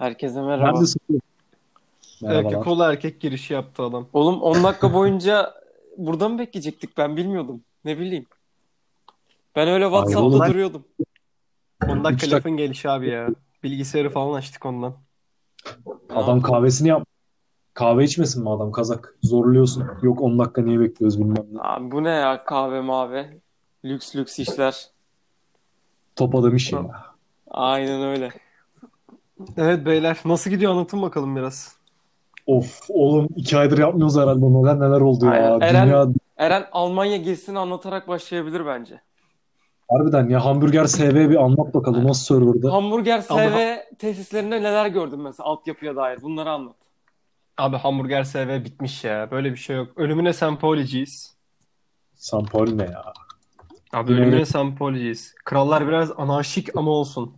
Herkese merhaba. Ben de sıkıyorum. Erkek oğlu erkek girişi yaptı adam. Oğlum 10 dakika boyunca burada mı bekleyecektik? Ben bilmiyordum. Ne bileyim. Ben öyle WhatsApp'ta oğlum. duruyordum. 10 dakika Üç lafın gelişi abi ya. Bilgisayarı falan açtık ondan. Adam kahvesini yap. Kahve içmesin mi adam kazak? Zorluyorsun. Yok 10 dakika niye bekliyoruz bilmem ne. Abi bu ne ya kahve mavi. Lüks lüks işler. Top adam işi ya. Aynen öyle. Evet beyler nasıl gidiyor anlatın bakalım biraz. Of oğlum 2 aydır yapmıyoruz herhalde. Neler neler oldu ya. Aynen. Eren- Dünya Eren Almanya gezisini anlatarak başlayabilir bence. harbiden ya hamburger SV bir anlat bakalım nasıl serverda. Hamburger Ama- SV tesislerinde neler gördün mesela altyapıya dair bunları anlat. Abi hamburger SV bitmiş ya. Böyle bir şey yok. Ölümüne Sempoliciyiz. Sampol ne ya? Abi ölümüne Sempoliciyiz. Krallar biraz anarşik ama olsun.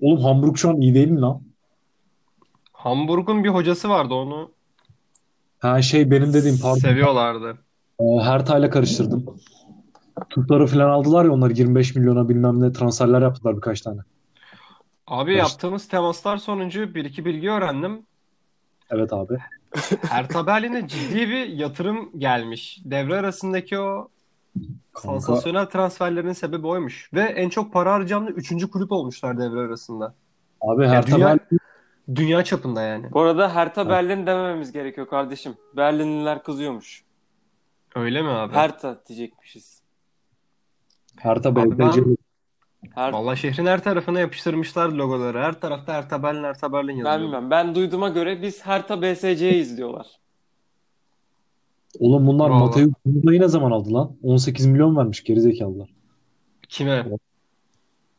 Oğlum Hamburg şu an iyi değil mi lan? Hamburg'un bir hocası vardı onu Ha şey benim dediğim pardon. seviyorlardı. Ee, Hertha'yla karıştırdım. Turkları falan aldılar ya onlar 25 milyona bilmem ne transferler yaptılar birkaç tane. Abi Karıştı. yaptığımız temaslar sonucu bir iki bilgi öğrendim. Evet abi. Hertha Berlin'e ciddi bir yatırım gelmiş. Devre arasındaki o Kanka sansasyonel transferlerin sebebi oymuş. Ve en çok para harcayan da 3. kulüp olmuşlar devre arasında. abi Hertha dünya- Berlin Dünya çapında yani. Bu arada Hertha Berlin demememiz gerekiyor kardeşim. Berlinliler kızıyormuş. Öyle mi abi? Hertha diyecekmişiz. Hertha BTC Her... Vallahi şehrin her tarafına yapıştırmışlar logoları. Her tarafta Hertha Berlin, Hertha Berlin Ben yazıyor. bilmem. Ben duyduğuma göre biz Hertha BSC'yiz diyorlar. Oğlum bunlar Vallahi. Mateus Cunha'yı ne zaman aldı lan? 18 milyon vermiş gerizekalılar. Kime?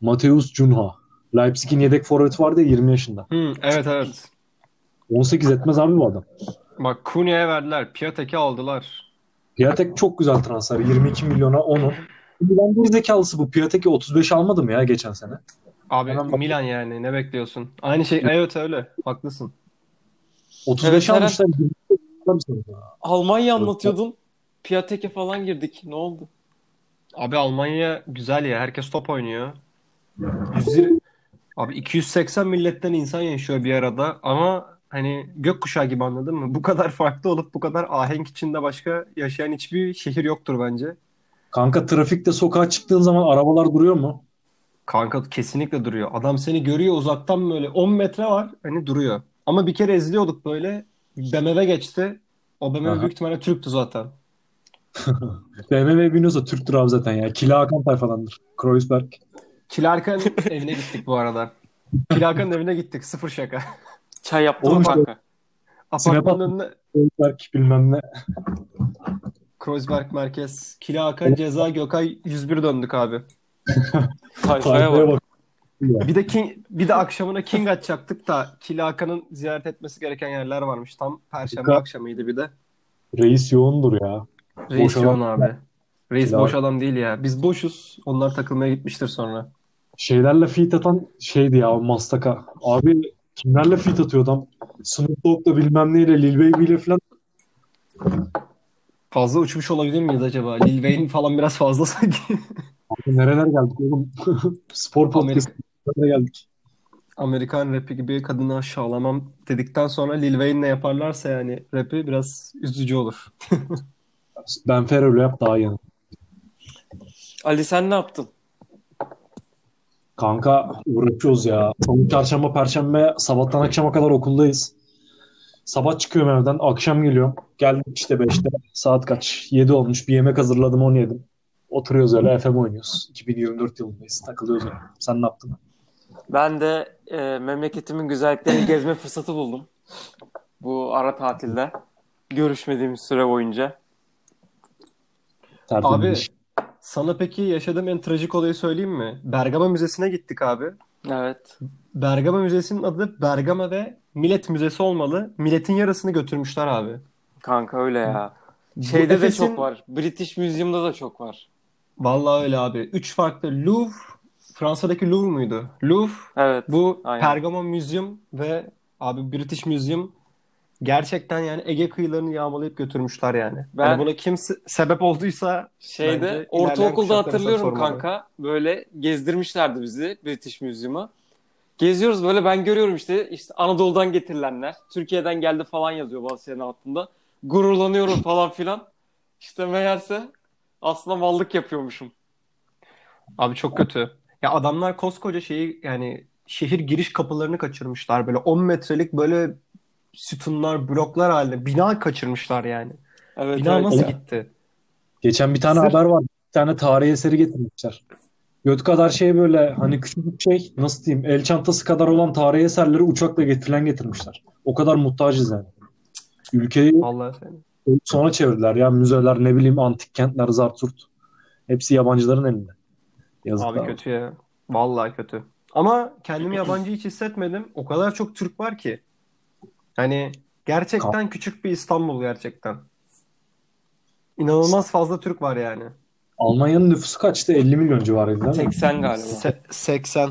Mateus Cunha. Leipzig'in yedek forveti vardı ya 20 yaşında. Hı, evet evet. 18 etmez abi bu adam. Bak Cunha'ya verdiler. Piatek'i aldılar. Piatek çok güzel transfer. 22 milyona onu. Milan gerizekalısı bu. Piatek'i 35 almadı mı ya geçen sene? Abi Hemen bak- Milan yani ne bekliyorsun? Aynı şey evet öyle. Haklısın. 35 Evet, almışlar. 25 almışlar. Almanya anlatıyordun. Piatek'e falan girdik. Ne oldu? Abi Almanya güzel ya. Herkes top oynuyor. 120 Abi 280 milletten insan yaşıyor bir arada ama hani gökkuşağı gibi anladın mı? Bu kadar farklı olup bu kadar ahenk içinde başka yaşayan hiçbir şehir yoktur bence. Kanka trafikte sokağa çıktığın zaman arabalar duruyor mu? Kanka kesinlikle duruyor. Adam seni görüyor uzaktan böyle 10 metre var hani duruyor. Ama bir kere izliyorduk böyle BMW geçti. O BMW Aha. büyük ihtimalle Türktü zaten. BMW biniyorsa Türktür abi zaten ya. Kila Hakan tayfadandır. Kreuzberg. Kilarka'nın evine gittik bu arada. Kilarka'nın evine gittik. Sıfır şaka. Çay yaptım Oğlum işte-. Apartmanın önüne Kreuzberg bilmem ne. Kreuzberg merkez. Kilaka, Ceza, Gökay 101 döndük abi. Tayfaya bak. Bir de King, bir de akşamına King açacaktık da Kilaka'nın ziyaret etmesi gereken yerler varmış. Tam Perşembe Kilaka- akşamıydı bir de. Reis yoğundur ya. Reis Boş yoğun adam. abi. Reis Kilaka- boş adam değil ya. Biz boşuz. Onlar takılmaya gitmiştir sonra. Şeylerle feat atan şeydi ya Mastaka. Abi kimlerle feat atıyor adam? Snoop Dogg'la bilmem neyle Lil Baby ile falan. Fazla uçmuş olabilir miyiz acaba? Lil Wayne falan biraz fazla sanki. Abi nereler geldik oğlum? Spor podcast. Nereye geldik? Amerikan rapi gibi kadını aşağılamam dedikten sonra Lil Wayne'le yaparlarsa yani rapi biraz üzücü olur. Ben Ferrell'le yap daha iyi. Ali sen ne yaptın? Kanka uğraşıyoruz ya. Salı, çarşamba, perşembe sabahtan akşama kadar okuldayız. Sabah çıkıyorum evden, akşam geliyorum. Geldim işte 5'te. Saat kaç? 7 olmuş. Bir yemek hazırladım, onu yedim. Oturuyoruz öyle FM oynuyoruz. 2024 yılındayız. Takılıyoruz öyle. Sen ne yaptın? Ben de e, memleketimin güzelliklerini gezme fırsatı buldum. Bu ara tatilde. Görüşmediğimiz süre boyunca. Tertemiz Abi sana peki yaşadığım en trajik olayı söyleyeyim mi? Bergama Müzesi'ne gittik abi. Evet. Bergama Müzesi'nin adı Bergama ve Millet Müzesi olmalı. Milletin yarısını götürmüşler abi. Kanka öyle ya. Bu Şeyde de Efes'in- çok var. British Museum'da da çok var. Vallahi öyle abi. Üç farklı Louvre, Fransa'daki Louvre muydu? Louvre, Evet. bu Aynen. Pergamon Museum ve abi British Museum gerçekten yani Ege kıyılarını yağmalayıp götürmüşler yani. Ben- Yani buna kim se- sebep olduysa Şeyde ortaokulda hatırlıyorum kanka. Böyle gezdirmişlerdi bizi British Museum'a. Geziyoruz böyle ben görüyorum işte işte Anadolu'dan getirilenler. Türkiye'den geldi falan yazıyor bazı şeylerin altında. Gururlanıyorum falan filan. İşte meğerse aslında mallık yapıyormuşum. Abi çok kötü. Ya adamlar koskoca şeyi yani şehir giriş kapılarını kaçırmışlar. Böyle 10 metrelik böyle sütunlar, bloklar halinde bina kaçırmışlar yani. Evet, Bina evet. nasıl Ya. gitti? Geçen bir tane Sırf- haber var. Bir tane tarihi eseri getirmişler. Göt kadar şey böyle hani küçük bir şey nasıl diyeyim el çantası kadar olan tarihi eserleri uçakla getirilen getirmişler. O kadar muhtacız yani. Ülkeyi Vallahi seni. sona çevirdiler ya müzeler ne bileyim antik kentler zart. Hepsi yabancıların elinde. Yazıklar Abi olsun. kötü ya. Vallahi kötü. Ama kendimi yabancı hiç hissetmedim. O kadar çok Türk var ki. Hani gerçekten küçük bir İstanbul gerçekten. İnanılmaz fazla Türk var yani. Almanya'nın nüfusu kaçtı? 50 milyon civarıydı değil mi? 80 galiba. Se- 80.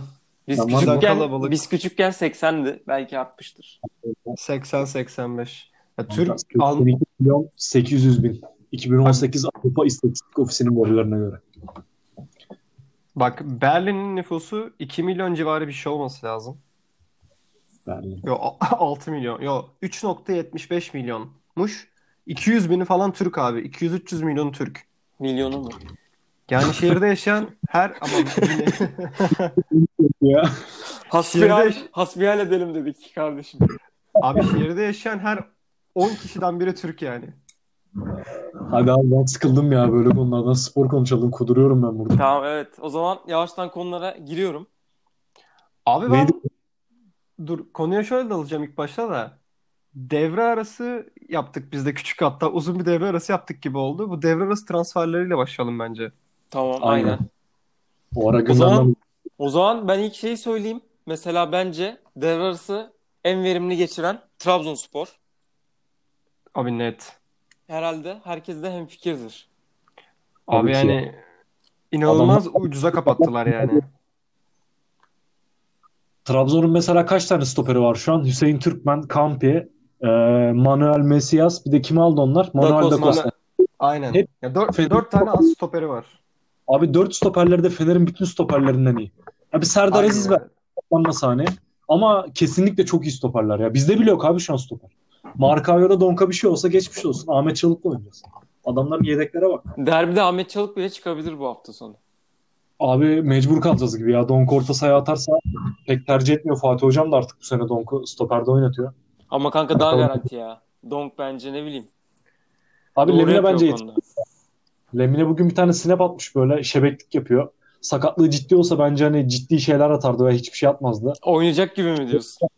Biz Tamam. küçükken Kalabalık. biz küçükken 80'di. Belki artmıştır. 80-85. Ya Türk Al- 12 milyon 800 bin. 2018 Avrupa İstatistik Ofisi'nin verilerine göre. Bak Berlin'in nüfusu 2 milyon civarı bir şey olması lazım. Berlin. Yo a- 6 milyon. Yo 3.75 milyonmuş. 200 bini falan Türk abi. 200-300 milyon Türk. Milyonu mu? Yani şehirde yaşayan her ama Ya. Hasbihal, hasbihal edelim dedik kardeşim. abi şehirde yaşayan her 10 kişiden biri Türk yani. Hadi abi ben sıkıldım ya böyle konulardan. Spor konuşalım. Kuduruyorum ben burada. Tamam evet. O zaman yavaştan konulara giriyorum. Abi ben Neydi? dur konuya şöyle dalacağım ilk başta da. Devre arası yaptık biz de küçük hatta uzun bir devre arası yaptık gibi oldu. Bu devre arası transferleriyle başlayalım bence. Tamam Aynen. aynen. O ara O zaman, o zaman ben ilk şeyi söyleyeyim. Mesela bence devre arası en verimli geçiren Trabzonspor. Abi net. Herhalde herkes de hemfikirdir. Abi ki. yani inanılmaz ucuza kapattılar yani. Trabzon'un mesela kaç tane stoperi var şu an? Hüseyin Türkmen, Kampi, e, Manuel Mesias. Bir de kim aldı onlar? Manuel Costa. da Costa. Aynen. Hep- Ya dört, Fener- dört tane az stoperi var. Abi 4 stoperleri de Fener'in bütün stoperlerinden iyi. Abi Serdar Aynen Aziz ver toplanma sahne. Ama kesinlikle çok iyi stoperler ya. Bizde bile yok abi şu an stoper. Markao'da Donka bir şey olsa geçmiş olsun. Ahmet Çalık'la oynayacağız. Adamların yedeklere bak. Derbide Ahmet Çalık bile çıkabilir bu hafta sonu. Abi mecbur kalacağız gibi ya. Donk orta sahaya atarsa pek tercih etmiyor Fatih Hocam da artık bu sene Donk'u stoperde oynatıyor. Ama kanka daha garanti ya. Donk bence ne bileyim. Abi Doğru Lemine bence. Lemine bugün bir tane snap atmış böyle şebeklik yapıyor. Sakatlığı ciddi olsa bence hani ciddi şeyler atardı ve hiçbir şey atmazdı. Oynayacak gibi mi diyorsun?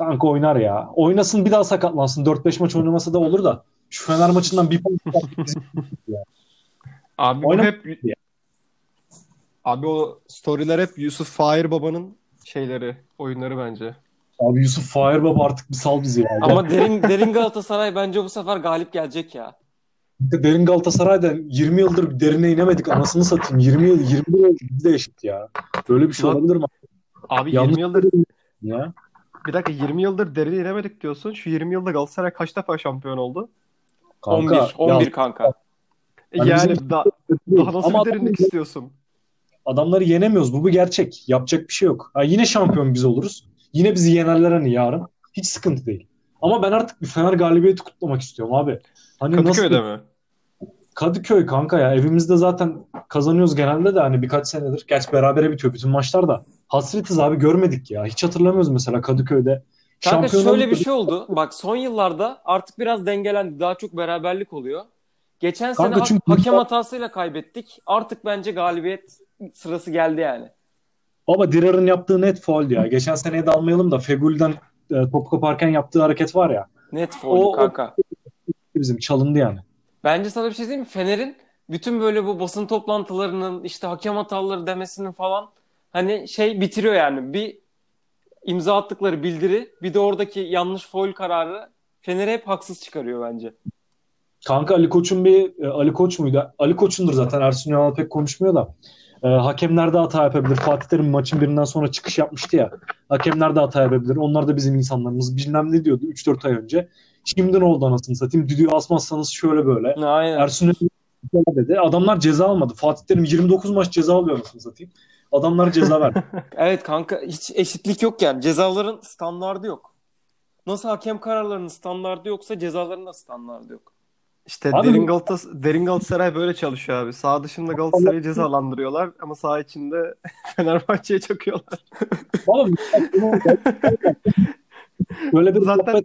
Kanka oynar ya. Oynasın bir daha sakatlansın. 4-5 maç oynamasa da olur da. Şu Fener maçından bir puan Abi bu Oyna- hep Abi o storyler hep Yusuf Fahir Baba'nın şeyleri, oyunları bence. Abi Yusuf Fahir Baba artık bir sal bizi ya. Ama derin derin Galatasaray bence bu sefer galip gelecek ya. Derin Galatasaray'da 20 yıldır derine inemedik anasını satayım. 20 yıl 20 yıl de eşit ya. Böyle bir şey Lan- olabilir mi? Abi Yanlış 20 yıldır ya. Bir dakika 20 yıldır derine inemedik diyorsun. Şu 20 yılda Galatasaray kaç defa şampiyon oldu? Kanka 11 11 kanka. E yani bizim- da, ya, daha nasıl ama bir derinlik istiyorsun? adamları yenemiyoruz. Bu bir gerçek. Yapacak bir şey yok. Ha, yine şampiyon biz oluruz. Yine bizi yenerler hani yarın. Hiç sıkıntı değil. Ama ben artık bir Fener galibiyeti kutlamak istiyorum abi. Hani Kadıköy'de nasıl mi? Kadıköy kanka ya evimizde zaten kazanıyoruz genelde de hani birkaç senedir. Gerçi berabere bitiyor bütün maçlar da. Hasretiz abi görmedik ya. Hiç hatırlamıyoruz mesela Kadıköy'de. Kanka şöyle bir şey oldu. Bak son yıllarda artık biraz dengelendi. Daha çok beraberlik oluyor. Geçen sene Kanka ha- çünkü- hakem hatasıyla kaybettik. Artık bence galibiyet sırası geldi yani. Baba Dirar'ın yaptığı net faul ya. Geçen seneye de almayalım da Fegül'den e, top kaparken yaptığı hareket var ya. Net foul O- o- kanka. Bizim çalındı yani. Bence sana bir şey diyeyim mi? Fener'in bütün böyle bu basın toplantılarının işte hakem hataları demesinin falan hani şey bitiriyor yani. Bir imza attıkları bildiri bir de oradaki yanlış foul kararı Fener'i hep haksız çıkarıyor bence. Kanka Ali Koç'un bir e, Ali Koç muydu? Ali Koç'undur zaten. Ersun Yanal pek konuşmuyor da. E, hakemler de hata yapabilir. Fatih Terim maçın birinden sonra çıkış yapmıştı ya. Hakemler de hata yapabilir. Onlar da bizim insanlarımız. Bilmem ne diyordu 3-4 ay önce. Şimdi ne oldu anasını satayım? Düdüğü asmazsanız şöyle böyle. Aynen. Ersun Yanal dedi. Adamlar ceza almadı. Fatih Terim 29 maç ceza alıyor anasını satayım. Adamlar ceza verdi. Evet kanka hiç eşitlik yok yani. Cezaların standardı yok. Nasıl hakem kararlarının standardı yoksa cezaların da standardı yok. İşte Abi- derin, Galatas derin Galatasaray böyle çalışıyor abi. Sağ dışında Galatasaray'ı cezalandırıyorlar ama sağ içinde Fenerbahçe'ye çakıyorlar. Oğlum böyle bir Zaten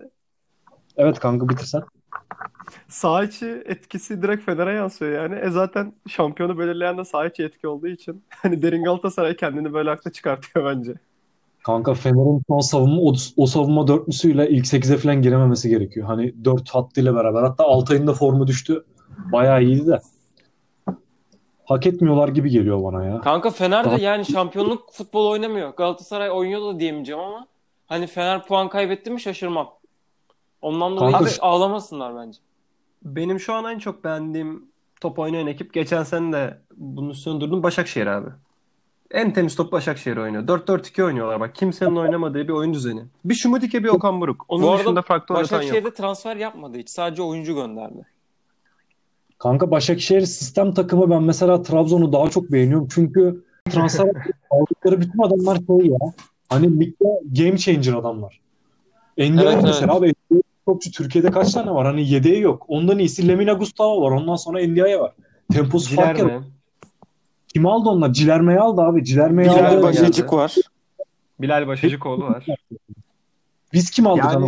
Evet kanka bitirsen. sağ içi etkisi direkt Fener'e yansıyor yani. E zaten şampiyonu belirleyen de sağ içi etki olduğu için hani derin Galatasaray kendini böyle haklı çıkartıyor bence. Kanka Fener'in son savunma o, o savunma dörtlüsüyle ilk 8'e falan girememesi gerekiyor. Hani 4 hattıyla beraber. Hatta Altay'ın da formu düştü. Bayağı iyiydi de. Hak etmiyorlar gibi geliyor bana ya. Kanka Fener de yani şampiyonluk futbol oynamıyor. Galatasaray oynuyor da diyemeyeceğim ama hani Fener puan kaybetti mi şaşırmam. Ondan dolayı Kanka- hiç ağlamasınlar bence. Benim şu an en çok beğendiğim top oynayan ekip geçen sene de bunun üstüne durdum Başakşehir abi. En temiz top Başakşehir oynuyor. 4-4-2 oynuyorlar bak. Kimsenin oynamadığı bir oyun düzeni. Bir Şumudike bir Okan Buruk. Onun Bu arada dışında farklı oynatan yok. Başakşehir'de transfer yapmadı hiç. Sadece oyuncu gönderdi. Kanka Başakşehir sistem takımı ben mesela Trabzon'u daha çok beğeniyorum. Çünkü transfer aldıkları bütün adamlar şey ya. Hani ligde game changer adamlar. Endiaye Evet, mesela evet. abi topçu Türkiye'de kaç tane var? Hani yedeği yok. Ondan iyisi Lemina Gustavo var. Ondan sonra Endiaye var. Temposu fark Ciler yok. mi? Kim aldı onlar? Cilerme'yi aldı abi. Cilerme'yi Bilal Bilal aldı. Başacık. Başacık var. Bilal Başacıkoğlu var. Biz kim aldık Yani- ama?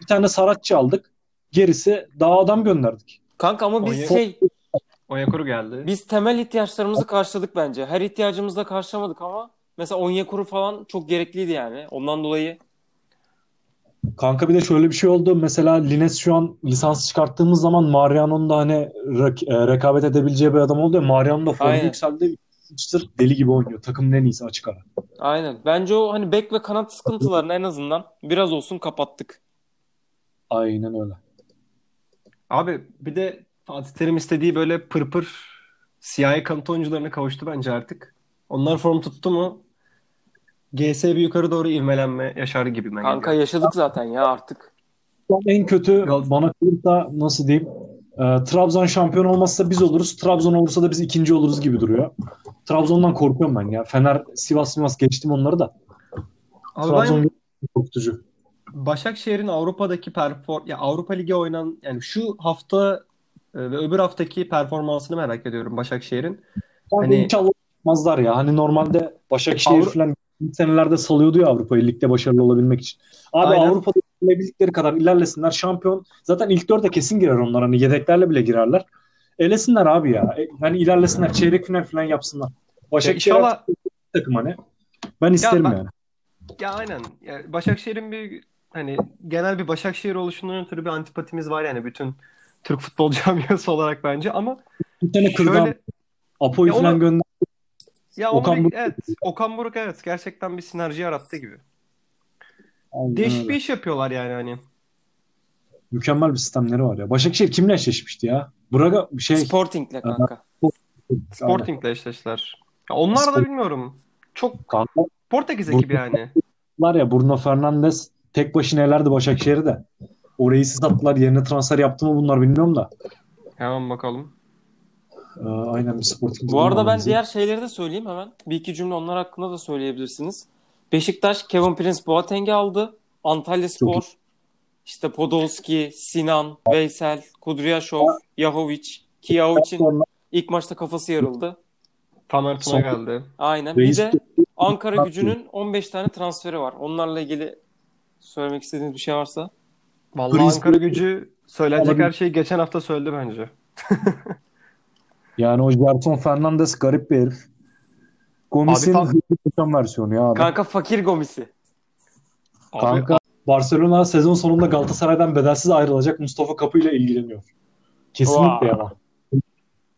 Bir tane Saratçı aldık. Gerisi daha adam gönderdik. Kanka ama biz Onya- şey Onyekuru geldi. biz temel ihtiyaçlarımızı karşıladık bence. Her ihtiyacımızı da karşılamadık ama mesela Onyekuru falan çok gerekliydi yani. Ondan dolayı Kanka bir de şöyle bir şey oldu. Mesela Lines şu an lisans çıkarttığımız zaman Mariano'nun da hani rak- e, rekabet edebileceği bir adam oldu ya. Mariano da formu Aynen. yükseldi. Çıtır deli gibi oynuyor. Takımın en iyisi açık ara. aynen. Bence o hani bek ve kanat sıkıntılarını en azından biraz olsun kapattık. Aynen öyle. Abi bir de Fatih Terim istediği böyle pırpır siyahi kanat oyuncularına kavuştu bence artık. Onlar form tuttu mu GS bir yukarı doğru ivmelenme yaşar gibi Kanka yaşadık zaten ya artık. En kötü bana kalırsa nasıl diyeyim e, Trabzon şampiyon olmazsa biz oluruz. Trabzon olursa da biz ikinci oluruz gibi duruyor. Trabzon'dan korkuyorum ben ya. Fener, Sivas, Sivas geçtim onları da. Abi Trabzon ben korkutucu. Başakşehir'in Avrupa'daki perform ya Avrupa Ligi oynan yani şu hafta e, ve öbür haftaki performansını merak ediyorum Başakşehir'in. Hani... Hani- İnşallah olmazlar ya. Hani normalde Başakşehir Avru- falan senelerde salıyordu ya Avrupa'yı ligde başarılı olabilmek için. Abi Aynen. Avrupa'da ilerlebildikleri kadar ilerlesinler. Şampiyon zaten ilk dörde kesin girer onlar. Hani yedeklerle bile girerler. Elesinler abi ya. E, Hani ilerlesinler. Çeyrek final falan yapsınlar. Başakşehir inşallah- takım hani. Ben isterim ben- yani. Ya aynen. Ya Başakşehir'in bir hani genel bir Başakşehir oluşundan ötürü bir antipatimiz var yani bütün Türk futbol camiası olarak bence ama Bir tane kırdan şöyle Apo'yu Ya onu- falan gönder. Ya Okan Buruk- evet Okan Buruk evet gerçekten bir sinerji yarattı gibi. Aynen Değişik bir iş yapıyorlar yani hani. Mükemmel bir sistemleri var ya. Başakşehir kimle eşleşmişti ya? Braga şey Sporting'le kanka. Sporting'le eşleştiler. Ya onlar da bilmiyorum. Çok Kanka Portekiz ekibi yani. var ya Bruno Fernandes tek başına elerdi Başakşehir'i de. Orayı sattılar. Yerine transfer yaptı mı bunlar bilmiyorum da. Hemen bakalım. Ee, aynen bir Sporting. Bu arada ben diğer şeyleri de söyleyeyim hemen. Bir iki cümle onlar hakkında da söyleyebilirsiniz. Beşiktaş Kevin Prince Boateng'i aldı. Antalya Spor, işte Podolski, Sinan, Veysel, Kudryashov, Yahovic, ki Yahovic'in ilk maçta kafası yarıldı. Tamer Tuna geldi. Aynen. Bir de Ankara gücünün 15 tane transferi var. Onlarla ilgili söylemek istediğiniz bir şey varsa. Vallahi Ankara gücü söylenecek her şeyi geçen hafta söyledi bence. yani o Gerson Fernandes garip bir herif. Gomis'in Abi tam- koşan versiyonu ya abi. Kanka fakir gomisi. Abi, Kanka Barcelona sezon sonunda Galatasaray'dan bedelsiz ayrılacak Mustafa Kapı ile ilgileniyor. Kesinlikle yalan.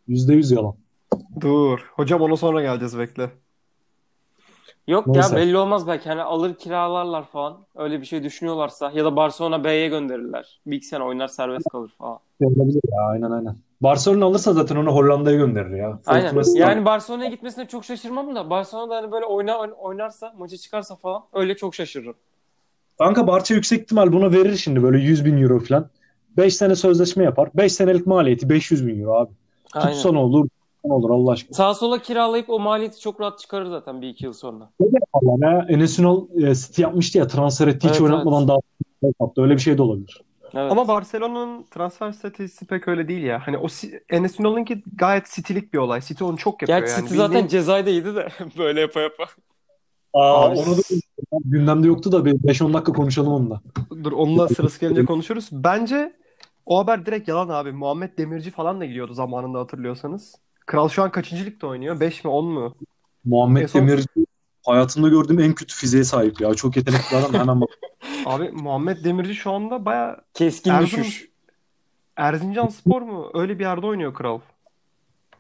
Yüzde yüz yalan. dur. Hocam ona sonra geleceğiz bekle. Yok Neyse. ya belli olmaz belki hani alır kiralarlar falan. Öyle bir şey düşünüyorlarsa ya da Barcelona B'ye gönderirler. Bir iki sene oynar serbest kalır falan. Olabilir ya aynen aynen. Barcelona alırsa zaten onu Hollanda'ya gönderir ya. Aynen. Yani Barcelona'ya gitmesine çok şaşırmam da Barcelona'da hani böyle oyna, oynarsa, maça çıkarsa falan öyle çok şaşırırım. Kanka Barça yüksek ihtimal buna verir şimdi böyle 100 bin euro falan. 5 sene sözleşme yapar. 5 senelik maliyeti 500 bin euro abi. Aynen. Tutsa ne olur, Ne olur Allah aşkına. Sağa sola kiralayıp o maliyeti çok rahat çıkarır zaten bir iki yıl sonra. Ne? Enes Ünal e, City yapmıştı ya transfer etti hiç Evet, oynatmadan evet. daha yaptı. Öyle bir şey de olabilir. Evet. Ama Barcelona'nın transfer stratejisi pek öyle değil ya. Hani o Enes Ünal'ınki gayet City'lik bir olay. City onu çok yapıyor Gerçi yani. City zaten Bildiğin- cezaydaydı da böyle yapa yapa. Aa, Abi- onu da gündemde yoktu da bir 5-10 dakika konuşalım onunla. Dur onunla sırası gelince konuşuruz. Bence o haber direkt yalan abi. Muhammed Demirci falan da gidiyordu zamanında hatırlıyorsanız. Kral şu an kaçıncı ligde oynuyor? 5 mi 10 mu? Muhammed En son- Demirci hayatımda gördüğüm en kötü fiziğe sahip ya. Çok yetenekli adam. Hemen bak. Abi Muhammed Demirci şu anda baya Keskin Erzurum- düşüş. Erzincan Spor mu? Öyle bir yerde oynuyor Kral.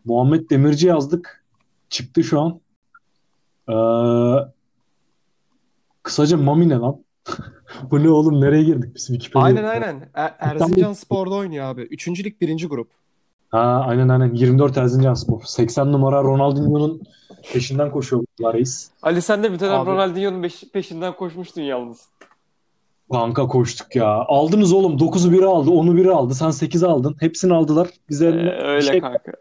Muhammed Demirci yazdık. Çıktı şu an. Ee, kısaca Mami ne lan? Bu ne oğlum? Nereye girdik biz Wikipedia'ya? Aynen aynen. Er- Erzincan Spor'da oynuyor abi. Üçüncü lig birinci grup. Ha, aynen aynen. 24 Erzincanspor. 80 numara Ronaldinho'nun peşinden koşuyor bu reis. Ali sen de bir dönem Abi- Ronaldinho'nun beş- peşinden koşmuştun yalnız. Kanka koştuk ya. Aldınız oğlum. 9'u biri aldı. 10'u biri aldı. Sen 8'i aldın. Hepsini aldılar. Bize Ee, eline öyle şey, kanka.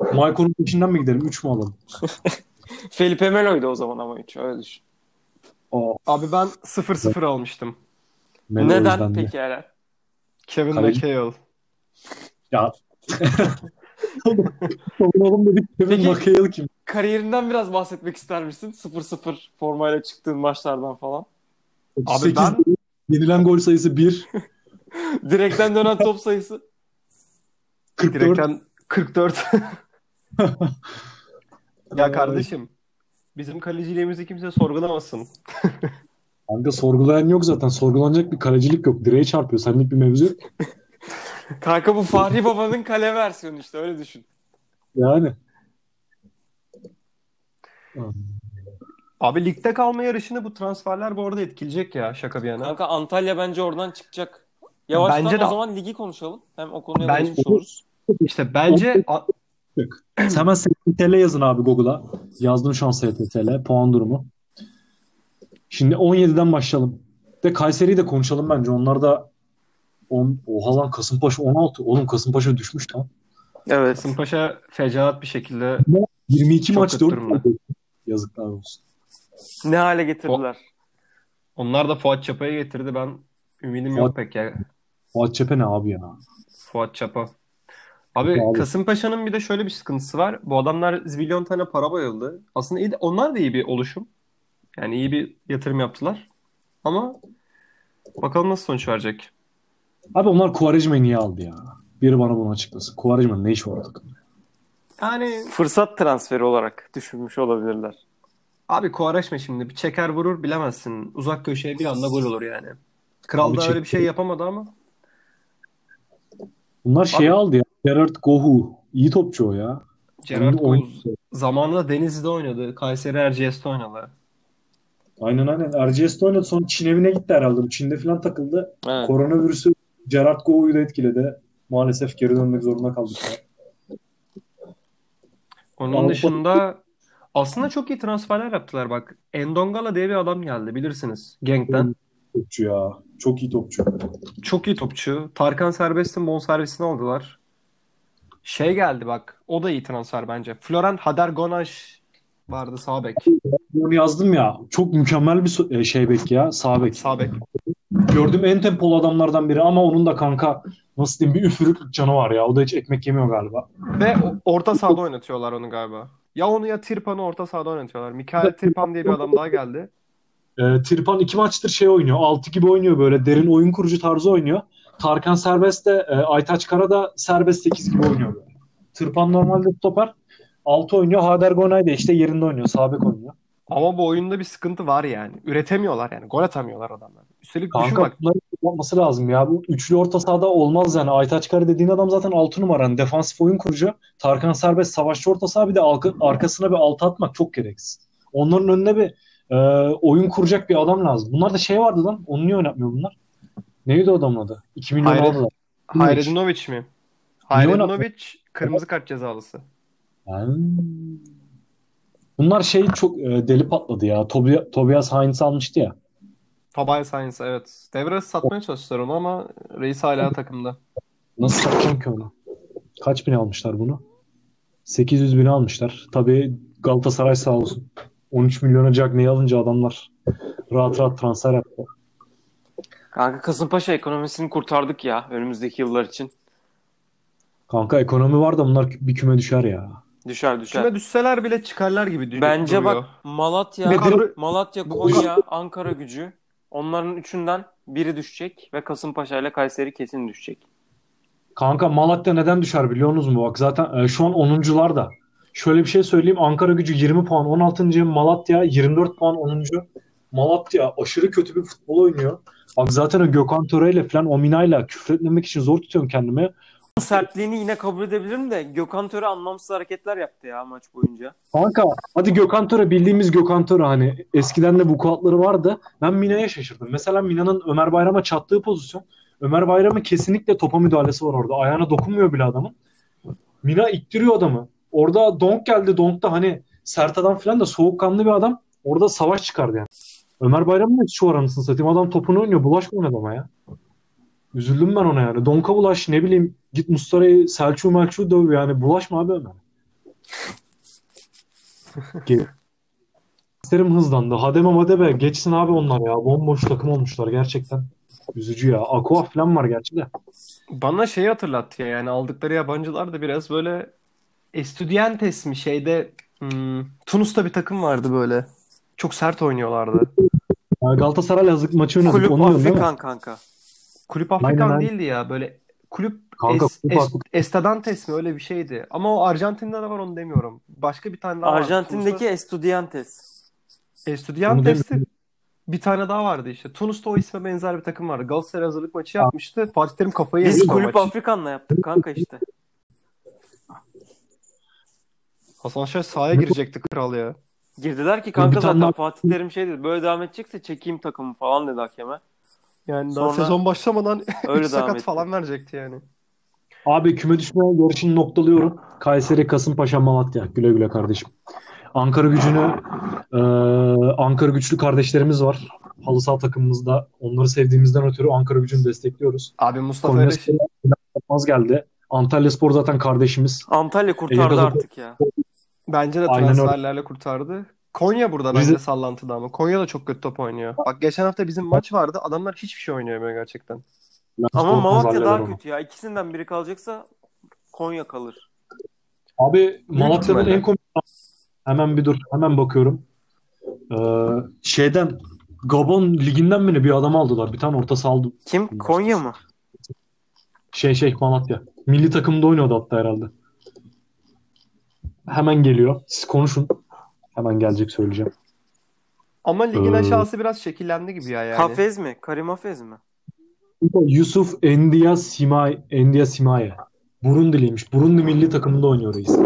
Maicon'un peşinden mi gidelim? 3 mü alalım? Felipe Melo'ydu o zaman ama hiç öyle düşün. O Abi ben 0-0 almıştım. Melo Neden yüzden de. peki Eren? Kevin Kaleci- McHale. Ya. Oğlum dedik Kevin Peki- McHale kim? Kariyerinden biraz bahsetmek ister misin? 0-0 formayla çıktığın maçlardan falan. Abi 38 ben- Yenilen gol sayısı 1. Direkten dönen top sayısı. 44. Direkten 44. Ya kardeşim bizim kaleciliğimizi kimse sorgulamasın. Kanka sorgulayan yok zaten. Sorgulanacak bir kalecilik yok. Direğe çarpıyor. Senlik bir mevzu yok. Kanka bu Fahri Baba'nın kale versiyonu işte öyle düşün. Yani. Abi ligde kalma yarışını bu transferler bu arada etkileyecek ya şaka bir yana. Kanka Antalya bence oradan çıkacak. Yavaştan Bence de- o zaman ligi konuşalım. Hem o konuya Ben- geçmiş oluruz. İşte bence Hemen STL yazın abi Google'a. Yazdım şu an STL. Puan durumu. Şimdi 17'den başlayalım. De Kayseri'yi de konuşalım bence. Onlar da on, oha lan Kasımpaşa 16. Oğlum Kasımpaşa düşmüş lan. Evet. Kasımpaşa fecaat bir şekilde 22 Çok maç kötü 4 durumda. Yazıklar olsun. Ne hale getirdiler. onlar da Fuat Çapa'yı getirdi. Ben ümidim Fuat- yok pek ya. Fuat Çepe ne abi ya? Fuat Çapa. Abi Abi. Kasımpaşa'nın bir de şöyle bir sıkıntısı var. Bu adamlar zilyon tane para bayıldı. Aslında iyi de, onlar da iyi bir oluşum. Yani iyi bir yatırım yaptılar. Ama bakalım nasıl sonuç verecek. Abi onlar Quaresma'yı niye aldı ya? Biri bana bunu açıklasın. Quaresma'nın ne işi var orada? Yani Fırsat transferi olarak düşünmüş olabilirler. abi Quaresma şimdi bir çeker vurur bilemezsin. Uzak köşeye bir anda gol olur yani. Kral da öyle bir şey yapamadı ama. Bunlar Abi- aldı ya. Gerard Gohu. İyi topçu o ya. Gerard Koz zamanında Denizli'de oynadı. Kayseri Erciyes'te oynadı. Aynen aynen. RGS'de oynadı. Sonra Çin evine gitti herhalde. Çin'de falan takıldı. Evet. Koronavirüsü Gerard Gohu'yu da etkiledi. Maalesef geri dönmek zorunda kaldık. Onun Avrupa- dışında aslında çok iyi transferler yaptılar bak. Endongala diye bir adam geldi bilirsiniz. Genk'ten. Topçu ya. Çok iyi topçu. Çok iyi topçu. Tarkan Serbest'in bonservisini aldılar. Şey geldi bak. O da iyi transfer bence. Florent Hadergonaş vardı sağ bek. Onu yazdım ya. Çok mükemmel bir e, şey bek ya. Sağ bek. Sağ bek. Gördüğüm en tempolu adamlardan biri ama onun da kanka nasıl diyeyim bir üfürüklük canı var ya. O da hiç ekmek yemiyor galiba. Ve o- orta sahada oynatıyorlar onu galiba. Ya onu ya Tirpan'ı orta sahada oynatıyorlar. Mikael Tirpan diye bir adam daha geldi. E, Tirpan iki maçtır şey oynuyor. Altı gibi oynuyor böyle. Derin oyun kurucu tarzı oynuyor. Tarkan Serbest de e, Aytaç Kara da Serbest 8 gibi oynuyor böyle. Tırpan normalde stoper. 6 oynuyor. Hader Gonay da işte yerinde oynuyor. Sağ bek oynuyor. Ama bu oyunda bir sıkıntı var yani. Üretemiyorlar yani. Gol atamıyorlar adamlar. Üstelik düşün Kanka bak. bunların yapması lazım ya. Bu üçlü orta sahada olmaz yani. Aytaç Kara dediğin adam zaten 6 numara. Yani defansif oyun kurucu. Tarkan Serbest savaşçı orta saha bir de arka- arkasına bir altı atmak çok gereksiz. Onların önüne bir e, oyun kuracak bir adam lazım. Bunlar da şey vardı lan. Onu niye oynatmıyor bunlar? Neydi o adamın adı? 2 milyon Hayret- aldılar. Hayredinovic mi? Hayredinovic kırmızı kart cezalısı. Ha. Bunlar şey çok e, deli patladı ya. Tobi- Tobias Heinz almıştı ya. Tobias Science evet. Devre satmaya çalıştılar onu ama reis hala takımda. Nasıl satacağım ki onu? Kaç bin almışlar bunu? 800 bin almışlar. Tabii Galatasaray sağ olsun. 13 milyona Cagney'i alınca adamlar rahat rahat transfer yaptı. Kanka Kasımpaşa ekonomisini kurtardık ya önümüzdeki yıllar için. Kanka ekonomi var da bunlar bir küme düşer ya. Düşer düşer. Küme düşseler bile çıkarlar gibi dü- Bence duruyor. bak Malatya, Nedir? Malatya, Konya, Ankara gücü. Onların üçünden biri düşecek ve Kasımpaşa ile Kayseri kesin düşecek. Kanka Malatya neden düşer biliyor musunuz mu? Bak zaten e, şu an 10'uncular da. Şöyle bir şey söyleyeyim. Ankara gücü 20 puan 16. Malatya 24 puan 10. Malatya aşırı kötü bir futbol oynuyor. Bak zaten o Gökhan Töre ile falan o Mina'yla küfretmemek için zor tutuyorum kendimi. Sertliğini yine kabul edebilirim de Gökhan Töre anlamsız hareketler yaptı ya maç boyunca. Kanka hadi Gökhan Töre bildiğimiz Gökhan Töre hani eskiden de bu kuatları vardı. Ben Mina'ya şaşırdım. Mesela Mina'nın Ömer Bayram'a çattığı pozisyon. Ömer Bayram'ın kesinlikle topa müdahalesi var orada. Ayağına dokunmuyor bile adamın. Mina ittiriyor adamı. Orada Donk geldi. Donk da hani sert adam falan da soğukkanlı bir adam. Orada savaş çıkardı yani. Ömer Bayram'ın da şu anasını satayım. Adam topunu oynuyor. Bulaşma adama ya. Üzüldüm ben ona yani. Donk'a bulaş ne bileyim git Mustara'yı Selçuk'u Melçuk'u döv yani. Bulaşma abi Ömer. Ge- İsterim hızlandı. Hademe madebe geçsin abi onlar ya. Bomboş takım olmuşlar gerçekten. Üzücü ya. Aqua falan var gerçi de. Bana şeyi hatırlattı ya yani aldıkları yabancılar da biraz böyle Estudiantes mi şeyde hmm, Tunus'ta bir takım vardı böyle. Çok sert oynuyorlardı. Galatasaray Lazık maçı oynadık. Kulüp Onu? Afrikan kanka. Kulüp Afrikan aynen. değildi ya böyle kulüp Kanka, Es- kulüp Es-. Estadantes mi öyle bir şeydi. Ama o Arjantin'de de var onu demiyorum. Başka bir tane daha. Arjantin'deki Estudiantes. Tunus'ta. Estudiantes'te demiyorum. bir tane daha vardı işte. Tunus'ta o isme benzer bir takım vardı. Galatasaray hazırlık maçı yapmıştı. Fatih Terim kafayı Biz Kulüp maç. Afrikan'la yaptık kanka işte. Hasan Şaş sahaya girecekti kral ya. Girdiler ki kanka zaten Fatih Terim şey dedi. Böyle devam edecekse çekeyim takımı falan dedi hakeme. Yani daha Sonra- sezon başlamadan Öyle sakat etti. falan verecekti yani. Abi küme düşme yarışını noktalıyorum. Kayseri, Kasımpaşa, Malatya. Güle güle kardeşim. Ankara gücünü e, Ankara güçlü kardeşlerimiz var. Halı saha takımımızda. Onları sevdiğimizden ötürü Ankara gücünü destekliyoruz. Abi Mustafa Konya Eriş Spor'a geldi. Antalya Spor zaten kardeşimiz. Antalya kurtardı Eyvallah. artık ya. bence de transferlerle kurtardı. Konya burada Rize- bence sallantıda ama. Konya da çok kötü top oynuyor. Bak geçen hafta bizim maç vardı. Adamlar hiçbir şey oynayamıyor gerçekten. Ama Malatya daha kötü ya. İkisinden biri kalacaksa Konya kalır. Abi Malatya'nın en komik hemen bir dur hemen bakıyorum. Ee, şeyden Gabon liginden mi ne bir adam aldılar. Bir tane orta saha aldı. Kim? Konya mı? Şey şey Malatya. Milli takımda oynuyordu hatta herhalde. Hemen geliyor. Siz konuşun. Hemen gelecek söyleyeceğim. Ama ligin Ee, aşağısı biraz şekillendi gibi ya yani. Hafez mi? Karim Hafez mi? Yusuf Endia Simay Endia Simaye. Burundiliymiş. Burundi milli takımında oynuyor reis.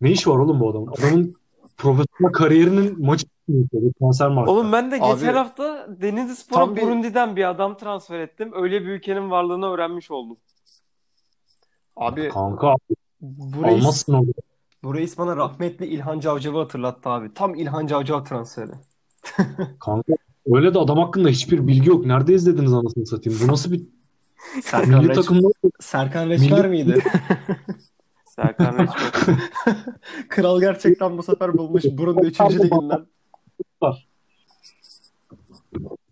Ne işi var oğlum bu adamın? Adamın profesyonel kariyerinin maçı bir transfer marka. Oğlum ben de geçen Abi, hafta Denizli Spor'a tam bir- Burundi'den bir adam transfer ettim. Öyle bir ülkenin varlığını öğrenmiş oldum. Abi Kanka bu reis, almazsın onu. Bu reis bana rahmetli İlhan Cavcav'ı hatırlattı abi. Tam İlhan Cavcav transferi. Kanka öyle de adam hakkında hiçbir bilgi yok. Nerede izlediniz anasını satayım? Bu nasıl bir Serkan, milli Reç- takımda Serkan Reçber Milli- miydi? Serkan Reçber. Kral gerçekten bu sefer bulmuş Burundi 3. liginden.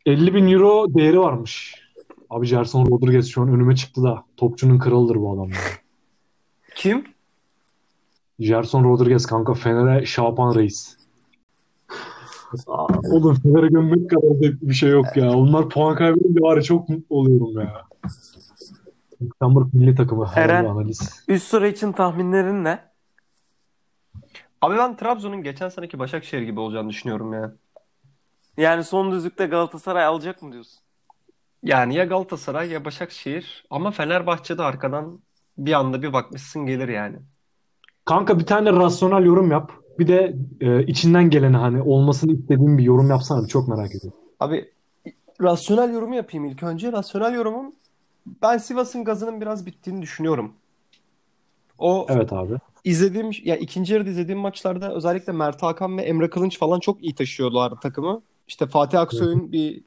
50 bin euro değeri varmış. Abi Gerson Rodriguez şu an önüme çıktı da. Topçunun kralıdır bu adam. Kim? Gerson Rodriguez kanka Fener'e Şapan Reis. Aa, Oğlum Fener'e gömmek kadar zevkli bir şey yok ya. Onlar puan kaybedince var ya çok mutlu oluyorum ya. Lüksemburg milli takımı. Eren. analiz. Üst sıra için tahminlerin ne? Abi ben Trabzon'un geçen seneki Başakşehir gibi olacağını düşünüyorum ya. Yani son düzlükte Galatasaray alacak mı diyorsun? Yani ya Galatasaray ya Başakşehir ama Fenerbahçe de arkadan bir anda bir bakmışsın gelir yani. Kanka bir tane rasyonel yorum yap. Bir de e, içinden geleni hani olmasını istediğin bir yorum yapsana. Çok merak ediyorum. Abi rasyonel yorumu yapayım ilk önce. Rasyonel yorumum ben Sivas'ın gazının biraz bittiğini düşünüyorum. O Evet abi. izlediğim ya ikinci yarıda izlediğim maçlarda özellikle Mert Hakan ve Emre Kılınç falan çok iyi taşıyorlar takımı. İşte Fatih Aksoy'un bir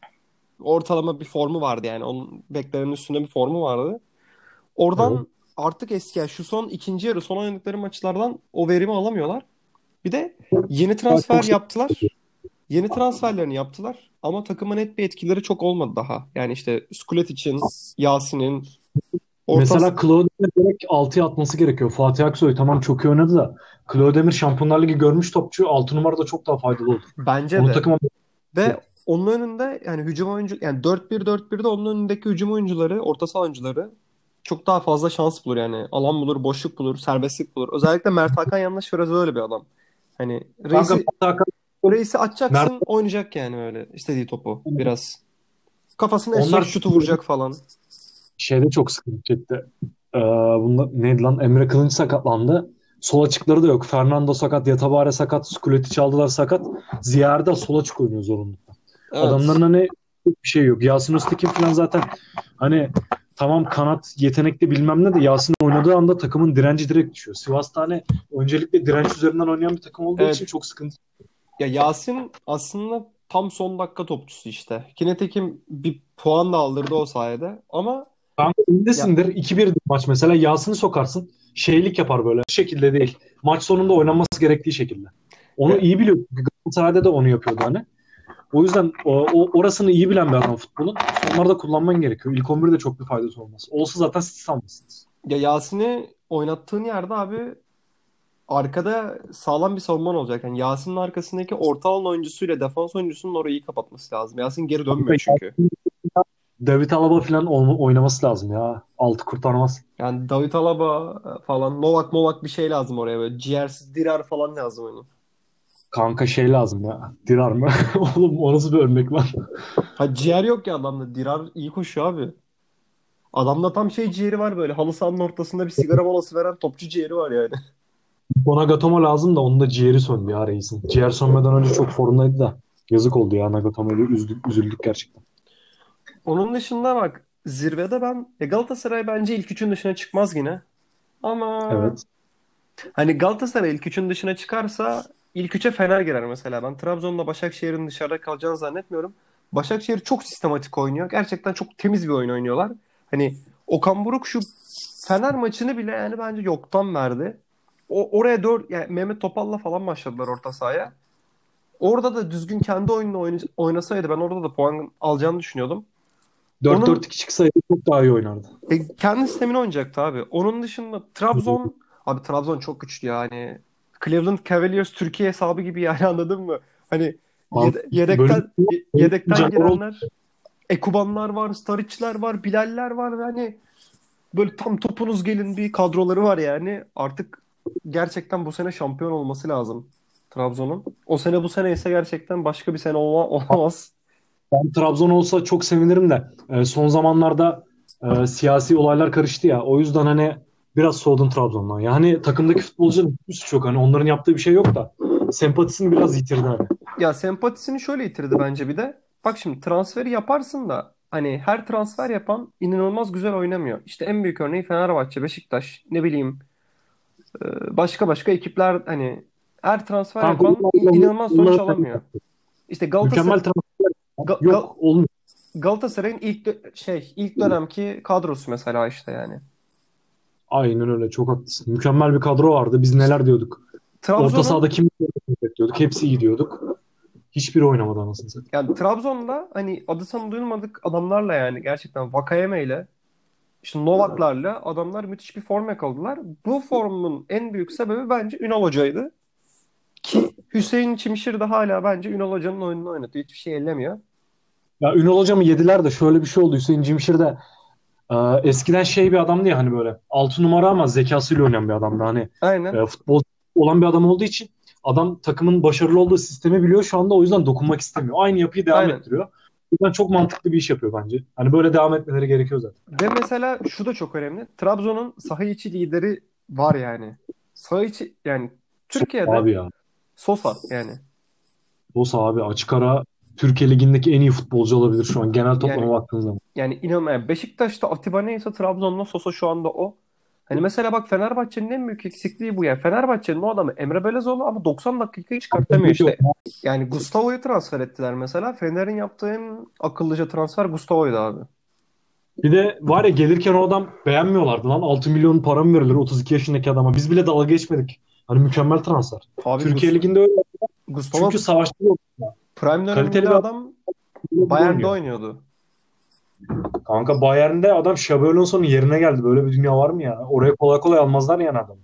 ortalama bir formu vardı yani. Onun beklenenin üstünde bir formu vardı. Oradan Evet. Artık eski yani şu son ikinci yarı son oynadıkları maçlardan o verimi alamıyorlar. Bir de yeni transfer yaptılar. Yeni transferlerini yaptılar ama takıma net bir etkileri çok olmadı daha. Yani işte Skulet için Yasin'in orta Mesela Claude Demir direkt 6'ya atması gerekiyor. Fatih Aksoy tamam çok iyi oynadı da Claude Demir Şampiyonlar Ligi görmüş topçu 6 numarada çok daha faydalı olur. bence Onu de. takıma Ve onun önünde yani hücum oyuncu yani 4-1-4-1'de onun önündeki hücum oyuncuları, orta saha oyuncuları çok daha fazla şans bulur yani. Alan bulur, boşluk bulur, serbestlik bulur. Özellikle Mert Hakan yanlış biraz öyle bir adam. Hani reisi, Fatih Hakan reisi açacaksın Mert- oynayacak yani öyle istediği topu biraz. Kafasını Onlar- şutu vuracak falan. şeyde çok sıkıntı çekti. Ee, bunda neydi lan? Emre Kılınç sakatlandı. Sol açıkları da yok. Fernando sakat, Yatabare sakat, Skuleti çaldılar sakat. Ziya Erdal sol açık oynuyor zorunlu. Evet. Adamların hani bir şey yok. Yasin Öztekin falan zaten hani tamam kanat yetenekli bilmem ne de Yasin oynadığı anda takımın direnci direkt düşüyor. Sivas'ta hani öncelikle direnç üzerinden oynayan bir takım olduğu Evet. için çok sıkıntı. Ya Yasin aslında tam son dakika topçusu işte. Kinetekim bir puan da aldırdı o sayede. Ama Kanka öndesindir. 2-1 maç mesela Yasin'i sokarsın. Şeylik yapar böyle. Bu şekilde değil. Maç sonunda oynanması gerektiği şekilde. Onu Evet. iyi biliyor. Galatasaray'da da onu yapıyordu hani. O yüzden o, o- orasını iyi bilen bir adam futbolun. Onları da kullanman gerekiyor. İlk 11'de çok bir faydası olmaz. Olsa zaten siz almışsınız. Ya Yasin'i oynattığın yerde abi arkada sağlam bir savunman olacak. Yani Yasin'in arkasındaki orta alan oyuncusuyla defans oyuncusunun orayı iyi kapatması lazım. Yasin geri dönmüyor çünkü. David Alaba falan oynaması lazım ya. Altı kurtarmaz. Yani David Alaba falan Novak Movak bir şey lazım oraya böyle. Ciğersiz Dirar falan lazım onun. Kanka şey lazım ya. Dirar mı? Oğlum o nasıl bir örnek lan? Ha ciğer yok ya adamda. Dirar iyi koşuyor abi. Adamda tam şey ciğeri var böyle. Halı sahanın ortasında bir sigara molası veren topçu ciğeri var yani. Nagatomo lazım da onun da ciğeri söndü ya reisin. Ciğer sönmeden önce çok formdaydı da. Yazık oldu ya Nagatomo'yla üzdük, üzüldük gerçekten. Onun dışında bak zirvede ben e, Galatasaray bence ilk üçün dışına çıkmaz yine. Ama Evet. hani Galatasaray ilk üçün dışına çıkarsa ilk üçe Fener girer mesela. Ben Trabzon'la Başakşehir'in dışarıda kalacağını zannetmiyorum. Başakşehir çok sistematik oynuyor. Gerçekten çok temiz bir oyun oynuyorlar. Hani Okan Buruk şu Fener maçını bile yani bence yoktan verdi. O, oraya dört yani Mehmet Topal'la falan başladılar orta sahaya. Orada da düzgün kendi oyununu oyn- oynasaydı ben orada da puan alacağını düşünüyordum. 4-4-2 çıksaydı çok daha iyi oynardı. E, kendi sistemini oynayacaktı abi. Onun dışında Trabzon abi Trabzon çok güçlü yani. Cleveland Cavaliers Türkiye hesabı gibi yani anladın mı? Hani yede- yedekten ye- yedekten Can- girenler Ekubanlar var, Staric'ler var, Bilal'ler var ve hani böyle tam topunuz gelin bir kadroları var yani. Artık gerçekten bu sene şampiyon olması lazım Trabzon'un. O sene bu sene ise gerçekten başka bir sene olma, olamaz. Ben Trabzon olsa çok sevinirim de e, son zamanlarda e, siyasi olaylar karıştı ya. O yüzden hani biraz soğudum Trabzon'dan. Yani takımdaki futbolcuların hiçbir suçu yok. Hani onların yaptığı bir şey yok da sempatisini biraz yitirdi hani. Ya sempatisini şöyle yitirdi bence bir de. Bak şimdi transferi yaparsın da hani her transfer yapan inanılmaz güzel oynamıyor. İşte en büyük örneği Fenerbahçe, Beşiktaş, ne bileyim e, başka başka ekipler hani her transfer Kanka, yapan onlar- inanılmaz sonuç alamıyor. İşte Mükemmel Galatasaray, transfer Ga- Gal- yok. Olmuyor. Galatasaray'ın ilk şey ilk dönemki kadrosu mesela işte yani. Aynen öyle. Çok haklısın. Mükemmel bir kadro vardı. Biz neler diyorduk. Orta Trabzon'un sahada kim diyorduk. Hepsi iyi diyorduk. Hiçbiri oynamadı anasını satayım. Yani Trabzon'da hani adı sanı duyulmadık adamlarla yani gerçekten Vakayeme ile işte Novaklarla adamlar müthiş bir form yakaladılar. Bu formun en büyük sebebi bence Ünal Hoca'ydı. Ki Hüseyin Çimşir de hala bence Ünal Hoca'nın oyununu oynatıyor. Hiçbir şey ellemiyor. Ya Ünal hocamı yediler de şöyle bir şey oldu. Hüseyin Cimşir de eskiden şey bir adamdı ya hani böyle 6 numara ama zekasıyla oynayan bir adamdı. Hani Aynen. e, futbol olan bir adam olduğu için adam takımın başarılı olduğu sistemi biliyor şu anda o yüzden dokunmak istemiyor. Aynı yapıyı devam Aynen. ettiriyor. O yüzden çok mantıklı bir iş yapıyor bence. Hani böyle devam etmeleri gerekiyor zaten. Ve mesela şu da çok önemli. Trabzon'un saha içi lideri var yani. Saha içi yani Türkiye'de Abi ya. Sosa yani. Bosa abi açık ara Türkiye Ligi'ndeki en iyi futbolcu olabilir şu an. Genel toplama Yani- baktığınız zaman. Yani inanılmaz. Yani Beşiktaş'ta Atiba neyse Trabzon'da Sosa şu anda o. Hani mesela bak Fenerbahçe'nin en büyük eksikliği bu ya. Fenerbahçe'nin o adamı Emre Belezoğlu ama 90 dakikayı çıkartamıyor işte. Yani Gustavo'yu transfer ettiler mesela. Fener'in yaptığı en akıllıca transfer Gustavo'ydu abi. Bir de var ya gelirken o adam beğenmiyorlardı lan. 6 milyon para mı verilir 32 yaşındaki adama? Biz bile dalga geçmedik. Hani mükemmel transfer. Abi Türkiye Gus- Ligi'nde öyle. Gustavo Çünkü savaşta yok. Prime döneminde adam Bayern'de oynuyor. oynuyordu. Kanka Bayern'de adam Xabi Alonso'nun yerine geldi. Böyle bir dünya var mı ya? Oraya kolay kolay almazlar yani adam.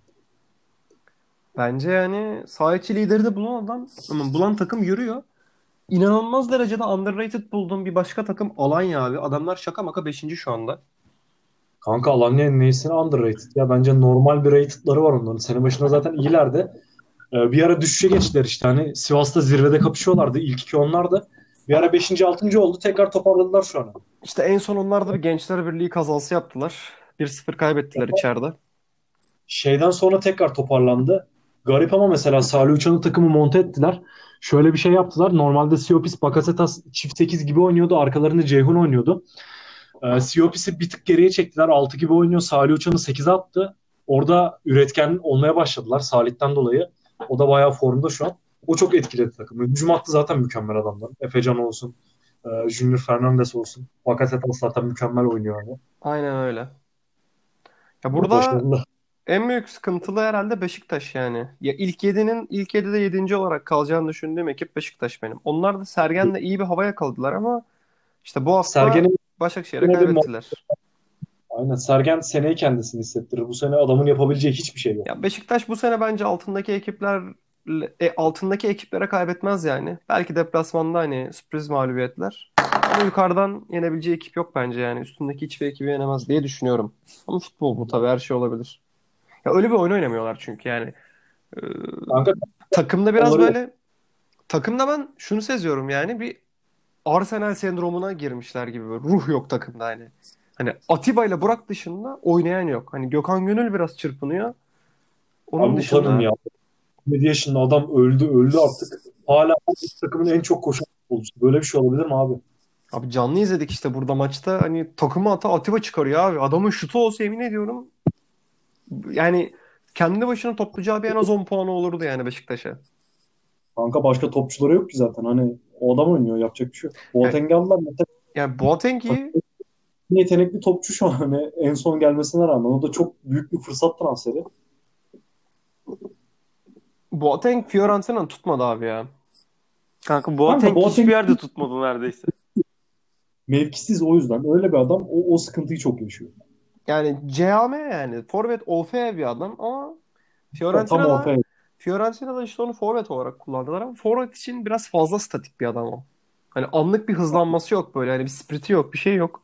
Bence yani saha içi lideri de bulan adam ama bulan takım yürüyor. İnanılmaz derecede underrated bulduğum bir başka takım Alanya abi. Adamlar şaka maka 5. şu anda. Kanka Alanya'nın neyisine underrated ya. Bence normal bir ratedları var onların. Sene başında zaten iyilerdi. Ee, bir ara düşüşe geçtiler işte. Hani Sivas'ta zirvede kapışıyorlardı. İlk iki onlardı. Bir ara 5. 6. oldu. Tekrar toparladılar şu an. İşte en son onlar da bir Gençler Birliği kazası yaptılar. 1-0 kaybettiler içeride. Şeyden sonra tekrar toparlandı. Garip ama mesela Salih Uçan'ın takımı monte ettiler. Şöyle bir şey yaptılar. Normalde Siopis, Bakasetas çift 8 gibi oynuyordu. Arkalarında Ceyhun oynuyordu. Ee, Siopis'i bir tık geriye çektiler. 6 gibi oynuyor. Salih Uçan'ı 8'e attı. Orada üretken olmaya başladılar Salih'ten dolayı. O da bayağı formda şu an. O çok etkiledi takımı. Hücum hattı zaten mükemmel adamlar. Efecan olsun. e, Junior Fernandes olsun. Bakasetas zaten mükemmel oynuyor. Yani. Aynen öyle. Ya burada Başarılı. en büyük sıkıntılı herhalde Beşiktaş yani. Ya ilk 7'nin ilk 7'de 7. olarak kalacağını düşündüğüm ekip Beşiktaş benim. Onlar da Sergen'le iyi bir hava yakaladılar ama işte bu hafta Sergen'in Başakşehir'e kaybettiler. Aynen. Sergen seneyi kendisini hissettirir. Bu sene adamın yapabileceği hiçbir şey yok. Ya Beşiktaş bu sene bence altındaki ekipler e, altındaki ekiplere kaybetmez yani. Belki deplasmanda hani sürpriz mağlubiyetler. Ama yukarıdan yenebileceği ekip yok bence yani. Üstündeki hiçbir ekibi yenemez diye düşünüyorum. Ama futbol bu tabii her şey olabilir. Ya öyle bir oyun oynamıyorlar çünkü yani. Ee, Kanka takımda biraz Olabilir. böyle takımda ben şunu seziyorum yani bir Arsenal sendromuna girmişler gibi böyle ruh yok takımda hani. Hani Atiba ile Burak dışında oynayan yok. Hani Gökhan Gönül biraz çırpınıyor. Onun Abi dışında ya. 7 yaşında adam öldü öldü artık. Hala takımın en çok koşan futbolcusu. Böyle bir şey olabilir mi abi? Abi canlı izledik işte burada maçta hani takımı ata Atiba çıkarıyor abi. Adamın şutu olsa yemin ediyorum yani kendi başına toplayacağı bir en az 10 puanı olurdu yani Beşiktaş'a. Kanka başka topçuları yok ki zaten. Hani o adam oynuyor yapacak bir şey yok. Boateng'i aldılar mesela. Yani Boateng'i Yetenekli topçu şu an hani en son gelmesine rağmen. O da çok büyük bir fırsat transferi. Boateng Fiorentina'nın tutmadı abi ya. Kanka Boateng Boateng- hiçbir yerde tutmadı neredeyse. Mevkisiz o yüzden. Öyle bir adam o, o sıkıntıyı çok yaşıyor. Yani CAM yani forvet OF bir adam ama Fiorentina'da ortaya. Fiorentina'da işte onu forvet olarak kullandılar ama forvet için biraz fazla statik bir adam o. Hani anlık bir hızlanması yok böyle. Hani bir spriti yok, bir şey yok.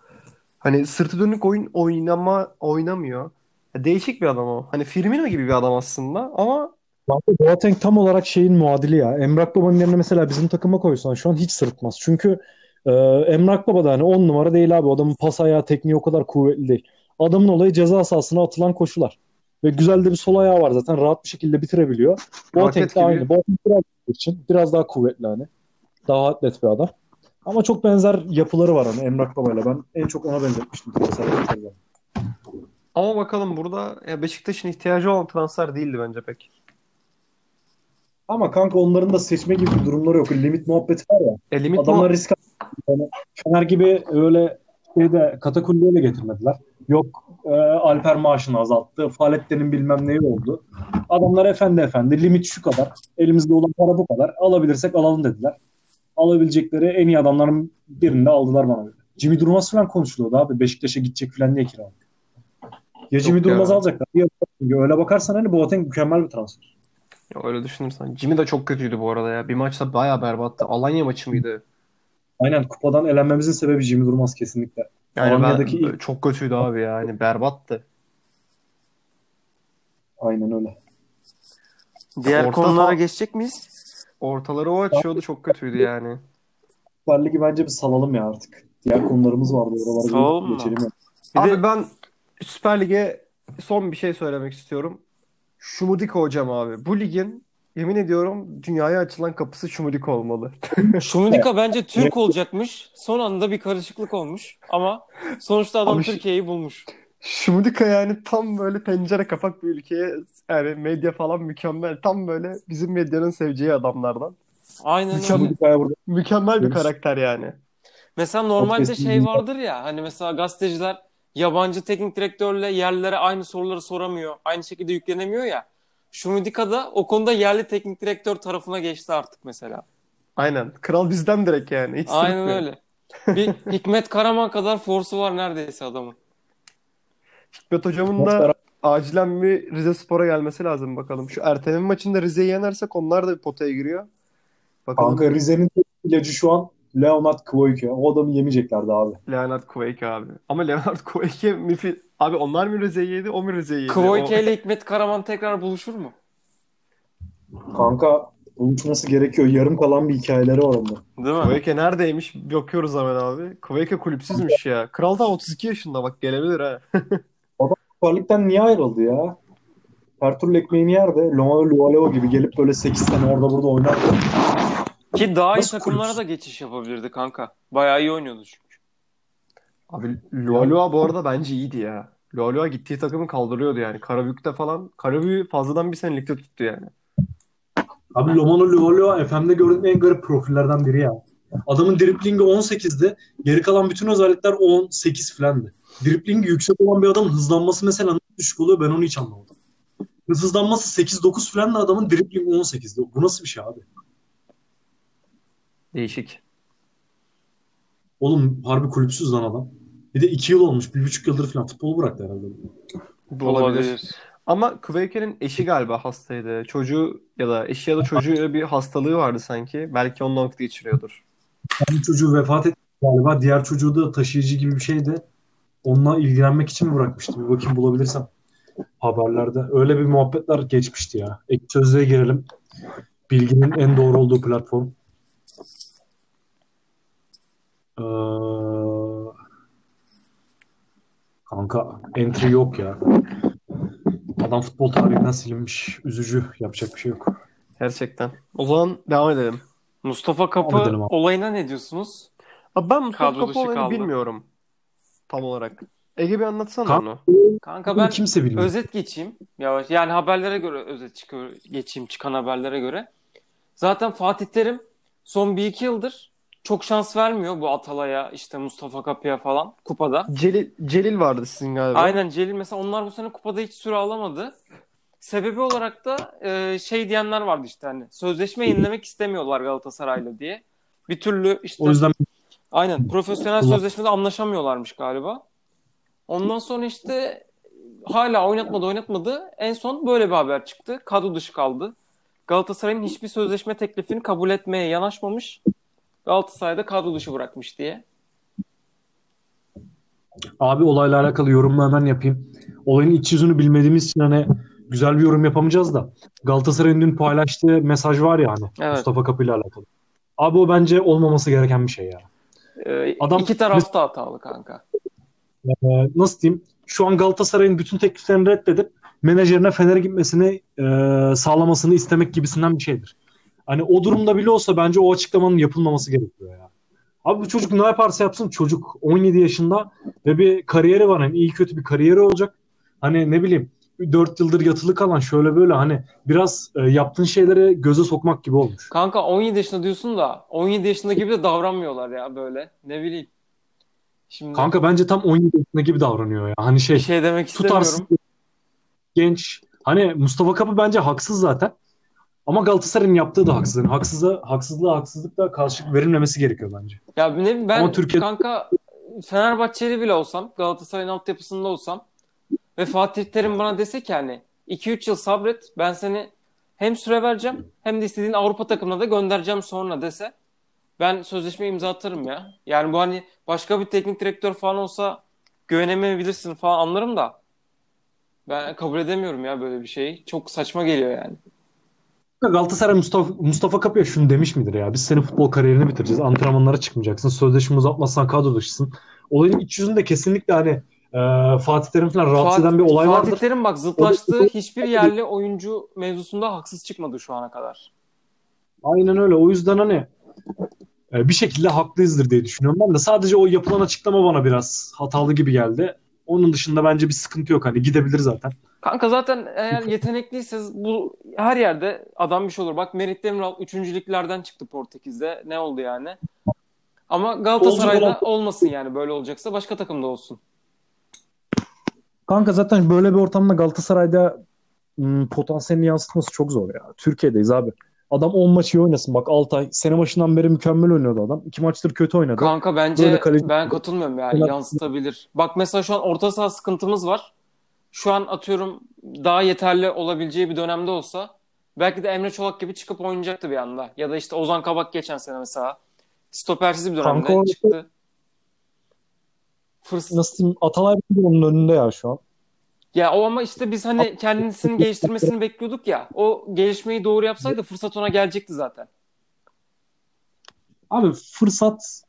Hani sırtı dönük oyun oynama oynamıyor. Ya Değişik bir adam o. Hani Firmino gibi bir adam aslında ama Bence Boateng tam olarak şeyin muadili ya. Emrak Baba'nın yerine mesela bizim takıma koysan şu an hiç sırıtmaz. Çünkü e, Emrak Baba da hani 10 numara değil abi. Adamın pas ayağı tekniği o kadar kuvvetli değil. Adamın olayı ceza sahasına atılan koşular. Ve güzel de bir sol ayağı var zaten. Rahat bir şekilde bitirebiliyor. Boateng de gibi. aynı. Boateng biraz için biraz daha kuvvetli hani. Daha atlet bir adam. Ama çok benzer yapıları var hani Emrak Baba'yla. Ben en çok ona benzetmiştim. Ama bakalım burada ya Beşiktaş'ın ihtiyacı olan transfer değildi bence pek. Ama kanka onların da seçme gibi bir durumları yok. Limit muhabbeti var ya. E limit Adamlar mu- risk. Yani Fener gibi öyle şeyde katakulliye de getirmediler. Yok e, Alper maaşını azalttı. Faaletlerin bilmem neyi oldu. Adamlar efendi efendi limit şu kadar. Elimizde olan para bu kadar. Alabilirsek alalım dediler. Alabilecekleri en iyi adamların birini de aldılar bana göre. Jimmy Durmaz falan konuşuluyordu abi. Beşiktaş'a gidecek falan diye kiralık. Ya Jimmy Yok Durmaz ya. alacaklar. Ya, öyle bakarsan hani Boateng mükemmel bir transfer. Ya öyle düşünürsen. Jimmy de çok kötüydü bu arada ya. Bir maçta bayağı berbattı. Alanya maçı mıydı? Aynen kupadan elenmemizin sebebi Jimmy Durmaz kesinlikle. Yani ben Alanya'daki ilk- çok kötüydü abi ya. Hani berbattı. Aynen öyle. Diğer Orta konulara saha- geçecek miyiz? Ortaları o açıyordu çok kötüydü yani. Süper Lig'i bence bir salalım ya artık. Diğer konularımız vardı. Oralara Salalım mı? geçelim. ya. Bir Abi de ben Süper Lig'e son bir şey söylemek istiyorum. Şumudiko hocam abi. Bu ligin yemin ediyorum dünyaya açılan kapısı Şumudiko olmalı. Şumudika bence Türk olacakmış. Son anda bir karışıklık olmuş. Ama sonuçta adam Türkiye'yi bulmuş. Şumudika yani tam böyle pencere kapak bir ülkeye yani medya falan mükemmel. Tam böyle bizim medyanın seveceği adamlardan. Aynen öyle. Mükemmel. Burada Mükemmel bir karakter yani. Mesela normalde şey vardır ya hani mesela gazeteciler yabancı teknik direktörle yerlilere aynı soruları soramıyor. Aynı şekilde yüklenemiyor ya. Şumidika da o konuda yerli teknik direktör tarafına geçti artık mesela. Aynen. Kral bizden direkt yani. Hiç Aynen sırıtmıyor. öyle. Bir Hikmet Karaman kadar forsu var neredeyse adamın. Hikmet hocamın da acilen bir Rize Spor'a gelmesi lazım bakalım. Şu erteleme maçında Rize'yi yenersek onlar da bir potaya giriyor. Bakalım Kanka Rize'nin ilacı şu an Leonard Kvoyke. O adamı yemeyeceklerdi abi. Leonard Kvake abi. Ama Leonard Kvake mi fi- Abi onlar mı Rize'yi yedi, o mu Rize'yi yedi? Kvoyke O- ile Hikmet Karaman tekrar buluşur mu? Kanka buluşması gerekiyor. Yarım kalan bir hikayeleri var onda. Değil mi? Kvake neredeymiş? Bakıyoruz hemen abi. Kvake kulüpsüzmüş ya. Kral da 32 yaşında bak gelebilir ha. Süper Lig'den niye ayrıldı ya? Her türlü ekmeğini yer de Lomalo Lualeo gibi gelip böyle 8 sene orada burada oynar. Ki daha iyi Nasıl takımlara kulüpsüz? da geçiş yapabilirdi kanka. Bayağı iyi oynuyordu çünkü. Abi Lualua bu arada bence iyiydi ya. Lualua gittiği takımı kaldırıyordu yani. Karabük'te falan. Karabük'ü fazladan bir sene ligde tuttu yani. Abi Lomalo Lualeo FM'de gördüğüm en garip profillerden biri ya. Adamın driplingi 18'di. Geri kalan bütün özellikler 18 falandı. Driplingi yüksek olan bir adamın hızlanması mesela nasıl düşük oluyor ben onu hiç anlamadım. Hızlanması 8-9 falan da adamın driplingi 18'di. Bu nasıl bir şey abi? Değişik. Oğlum harbi kulüpsüz lan adam. Bir de 2 yıl olmuş. 1,5 yıldır falan futbolu bıraktı herhalde. Bu olabilir. Ama Kvake'nin eşi galiba hastaydı. Çocuğu ya da eşi ya da çocuğuyla bir hastalığı vardı sanki. Belki onunla vakit geçiriyordur. Bir çocuğu vefat etti galiba. Diğer çocuğu da taşıyıcı gibi bir şeydi. Onunla ilgilenmek için mi bırakmıştı? Bir bakayım bulabilirsem haberlerde. Öyle bir muhabbetler geçmişti ya. Ek sözlüğe girelim. Bilginin en doğru olduğu platform. Ee, kanka entry yok ya. Adam futbol tarihinden silinmiş. Üzücü. Yapacak bir şey yok. Gerçekten. O zaman devam edelim. Mustafa Kapı edelim olayına ne diyorsunuz? Abi ben Mustafa Kadro Kapı olayını kaldı. bilmiyorum. Tam olarak. Ege bir anlatsana Kan- onu. Kanka ben kimse bilmiyor. özet geçeyim. Yavaş. Yani haberlere göre özet çıkıyor, geçeyim çıkan haberlere göre. Zaten Fatih Terim son bir iki yıldır çok şans vermiyor bu Atalay'a işte Mustafa Kapı'ya falan kupada. Celil, Celil vardı sizin galiba. Aynen Celil mesela onlar bu sene kupada hiç süre alamadı. Sebebi olarak da e, şey diyenler vardı işte hani sözleşme yenilemek istemiyorlar Galatasaray'la diye. Bir türlü işte O yüzden aynen profesyonel sözleşmede anlaşamıyorlarmış galiba. Ondan sonra işte hala oynatmadı oynatmadı. En son böyle bir haber çıktı. Kadro dışı kaldı. Galatasaray'ın hiçbir sözleşme teklifini kabul etmeye yanaşmamış. Galatasaray'da kadro dışı bırakmış diye. Abi olayla alakalı yorumu hemen yapayım. Olayın iç yüzünü bilmediğimiz için hani güzel bir yorum yapamayacağız da. Galatasaray'ın dün paylaştığı mesaj var ya hani Evet. Mustafa Kapı ile alakalı. Abi o bence olmaması gereken bir şey ya. Ee, Adam- iki tarafta hatalı kanka. Ee, nasıl diyeyim? Şu an Galatasaray'ın bütün tekliflerini reddedip menajerine Fener'e gitmesini e, sağlamasını istemek gibisinden bir şeydir. Hani o durumda bile olsa bence o açıklamanın yapılmaması gerekiyor ya. Abi bu çocuk ne yaparsa yapsın çocuk 17 yaşında ve bir kariyeri var. Hani iyi kötü bir kariyeri olacak. Hani ne bileyim 4 yıldır yatılı kalan şöyle böyle hani biraz e, yaptığın şeyleri göze sokmak gibi olmuş. Kanka 17 yaşında diyorsun da 17 yaşında gibi de davranmıyorlar ya böyle. Ne bileyim. Şimdi Kanka bence tam 17 yaşında gibi davranıyor ya. Hani şey bir şey demek istemiyorum. tutarsız genç. Hani Mustafa Kapı bence haksız zaten. Ama Galatasaray'ın yaptığı da haksız. Yani haksıza, haksızlığa haksızlıkla karşılık verilmemesi gerekiyor bence. Ya ne ben Ama Türkiye- kanka Fenerbahçeli bile olsam Galatasaray'ın altyapısında olsam ve Fatih Terim bana dese ki hani 2-3 yıl sabret ben seni hem süre vereceğim hem de istediğin Avrupa takımına da göndereceğim sonra dese ben sözleşme imza atarım ya. Yani bu hani başka bir teknik direktör falan olsa güvenemeyebilirsin falan anlarım da ben kabul edemiyorum ya böyle bir şeyi. Çok saçma geliyor yani. Galatasaray Mustafa, Mustafa Kapı'ya şunu demiş midir ya? Biz senin futbol kariyerini bitireceğiz. Antrenmanlara çıkmayacaksın. Sözleşme uzatmazsan kadro dışısın. Olayın iç yüzünde kesinlikle hani e, Fatih Terim falan rahatsız eden bir olay Fatih vardır. Terim bak zıtlaştığı hiçbir yerli oyuncu mevzusunda haksız çıkmadı şu ana kadar. Aynen öyle. O yüzden hani e, bir şekilde haklıyızdır diye düşünüyorum. Ben de sadece o yapılan açıklama bana biraz hatalı gibi geldi. Onun dışında bence bir sıkıntı yok. Hani gidebilir zaten. Kanka zaten eğer yetenekliyseniz bu her yerde adam bir şey olur. Bak Merih Demiral 3. liglerden çıktı Portekiz'de. Ne oldu yani? Ama Galatasaray'da olmasın yani böyle olacaksa başka takımda olsun. Kanka zaten böyle bir ortamda Galatasaray'da ım, potansiyelini yansıtması çok zor ya. Türkiye'deyiz abi. Adam 10 maçı iyi oynasın. Bak Altay sene başından beri mükemmel oynuyordu adam. 2 maçtır kötü oynadı. Kanka bence Böyle kaleci- ben katılmıyorum yani Böyle- yansıtabilir. Bak mesela şu an orta saha sıkıntımız var. Şu an atıyorum daha yeterli olabileceği bir dönemde olsa belki de Emre Çolak gibi çıkıp oynayacaktı bir anda. Ya da işte Ozan Kabak geçen sene mesela stopersiz bir dönemde Kanka çıktı. Fırs Nasıl diyeyim? Atalay bir onun önünde ya şu an. ya o ama işte biz hani kendisini geliştirmesini bekliyorduk ya. O gelişmeyi doğru yapsaydı fırsat ona gelecekti zaten. Abi fırsat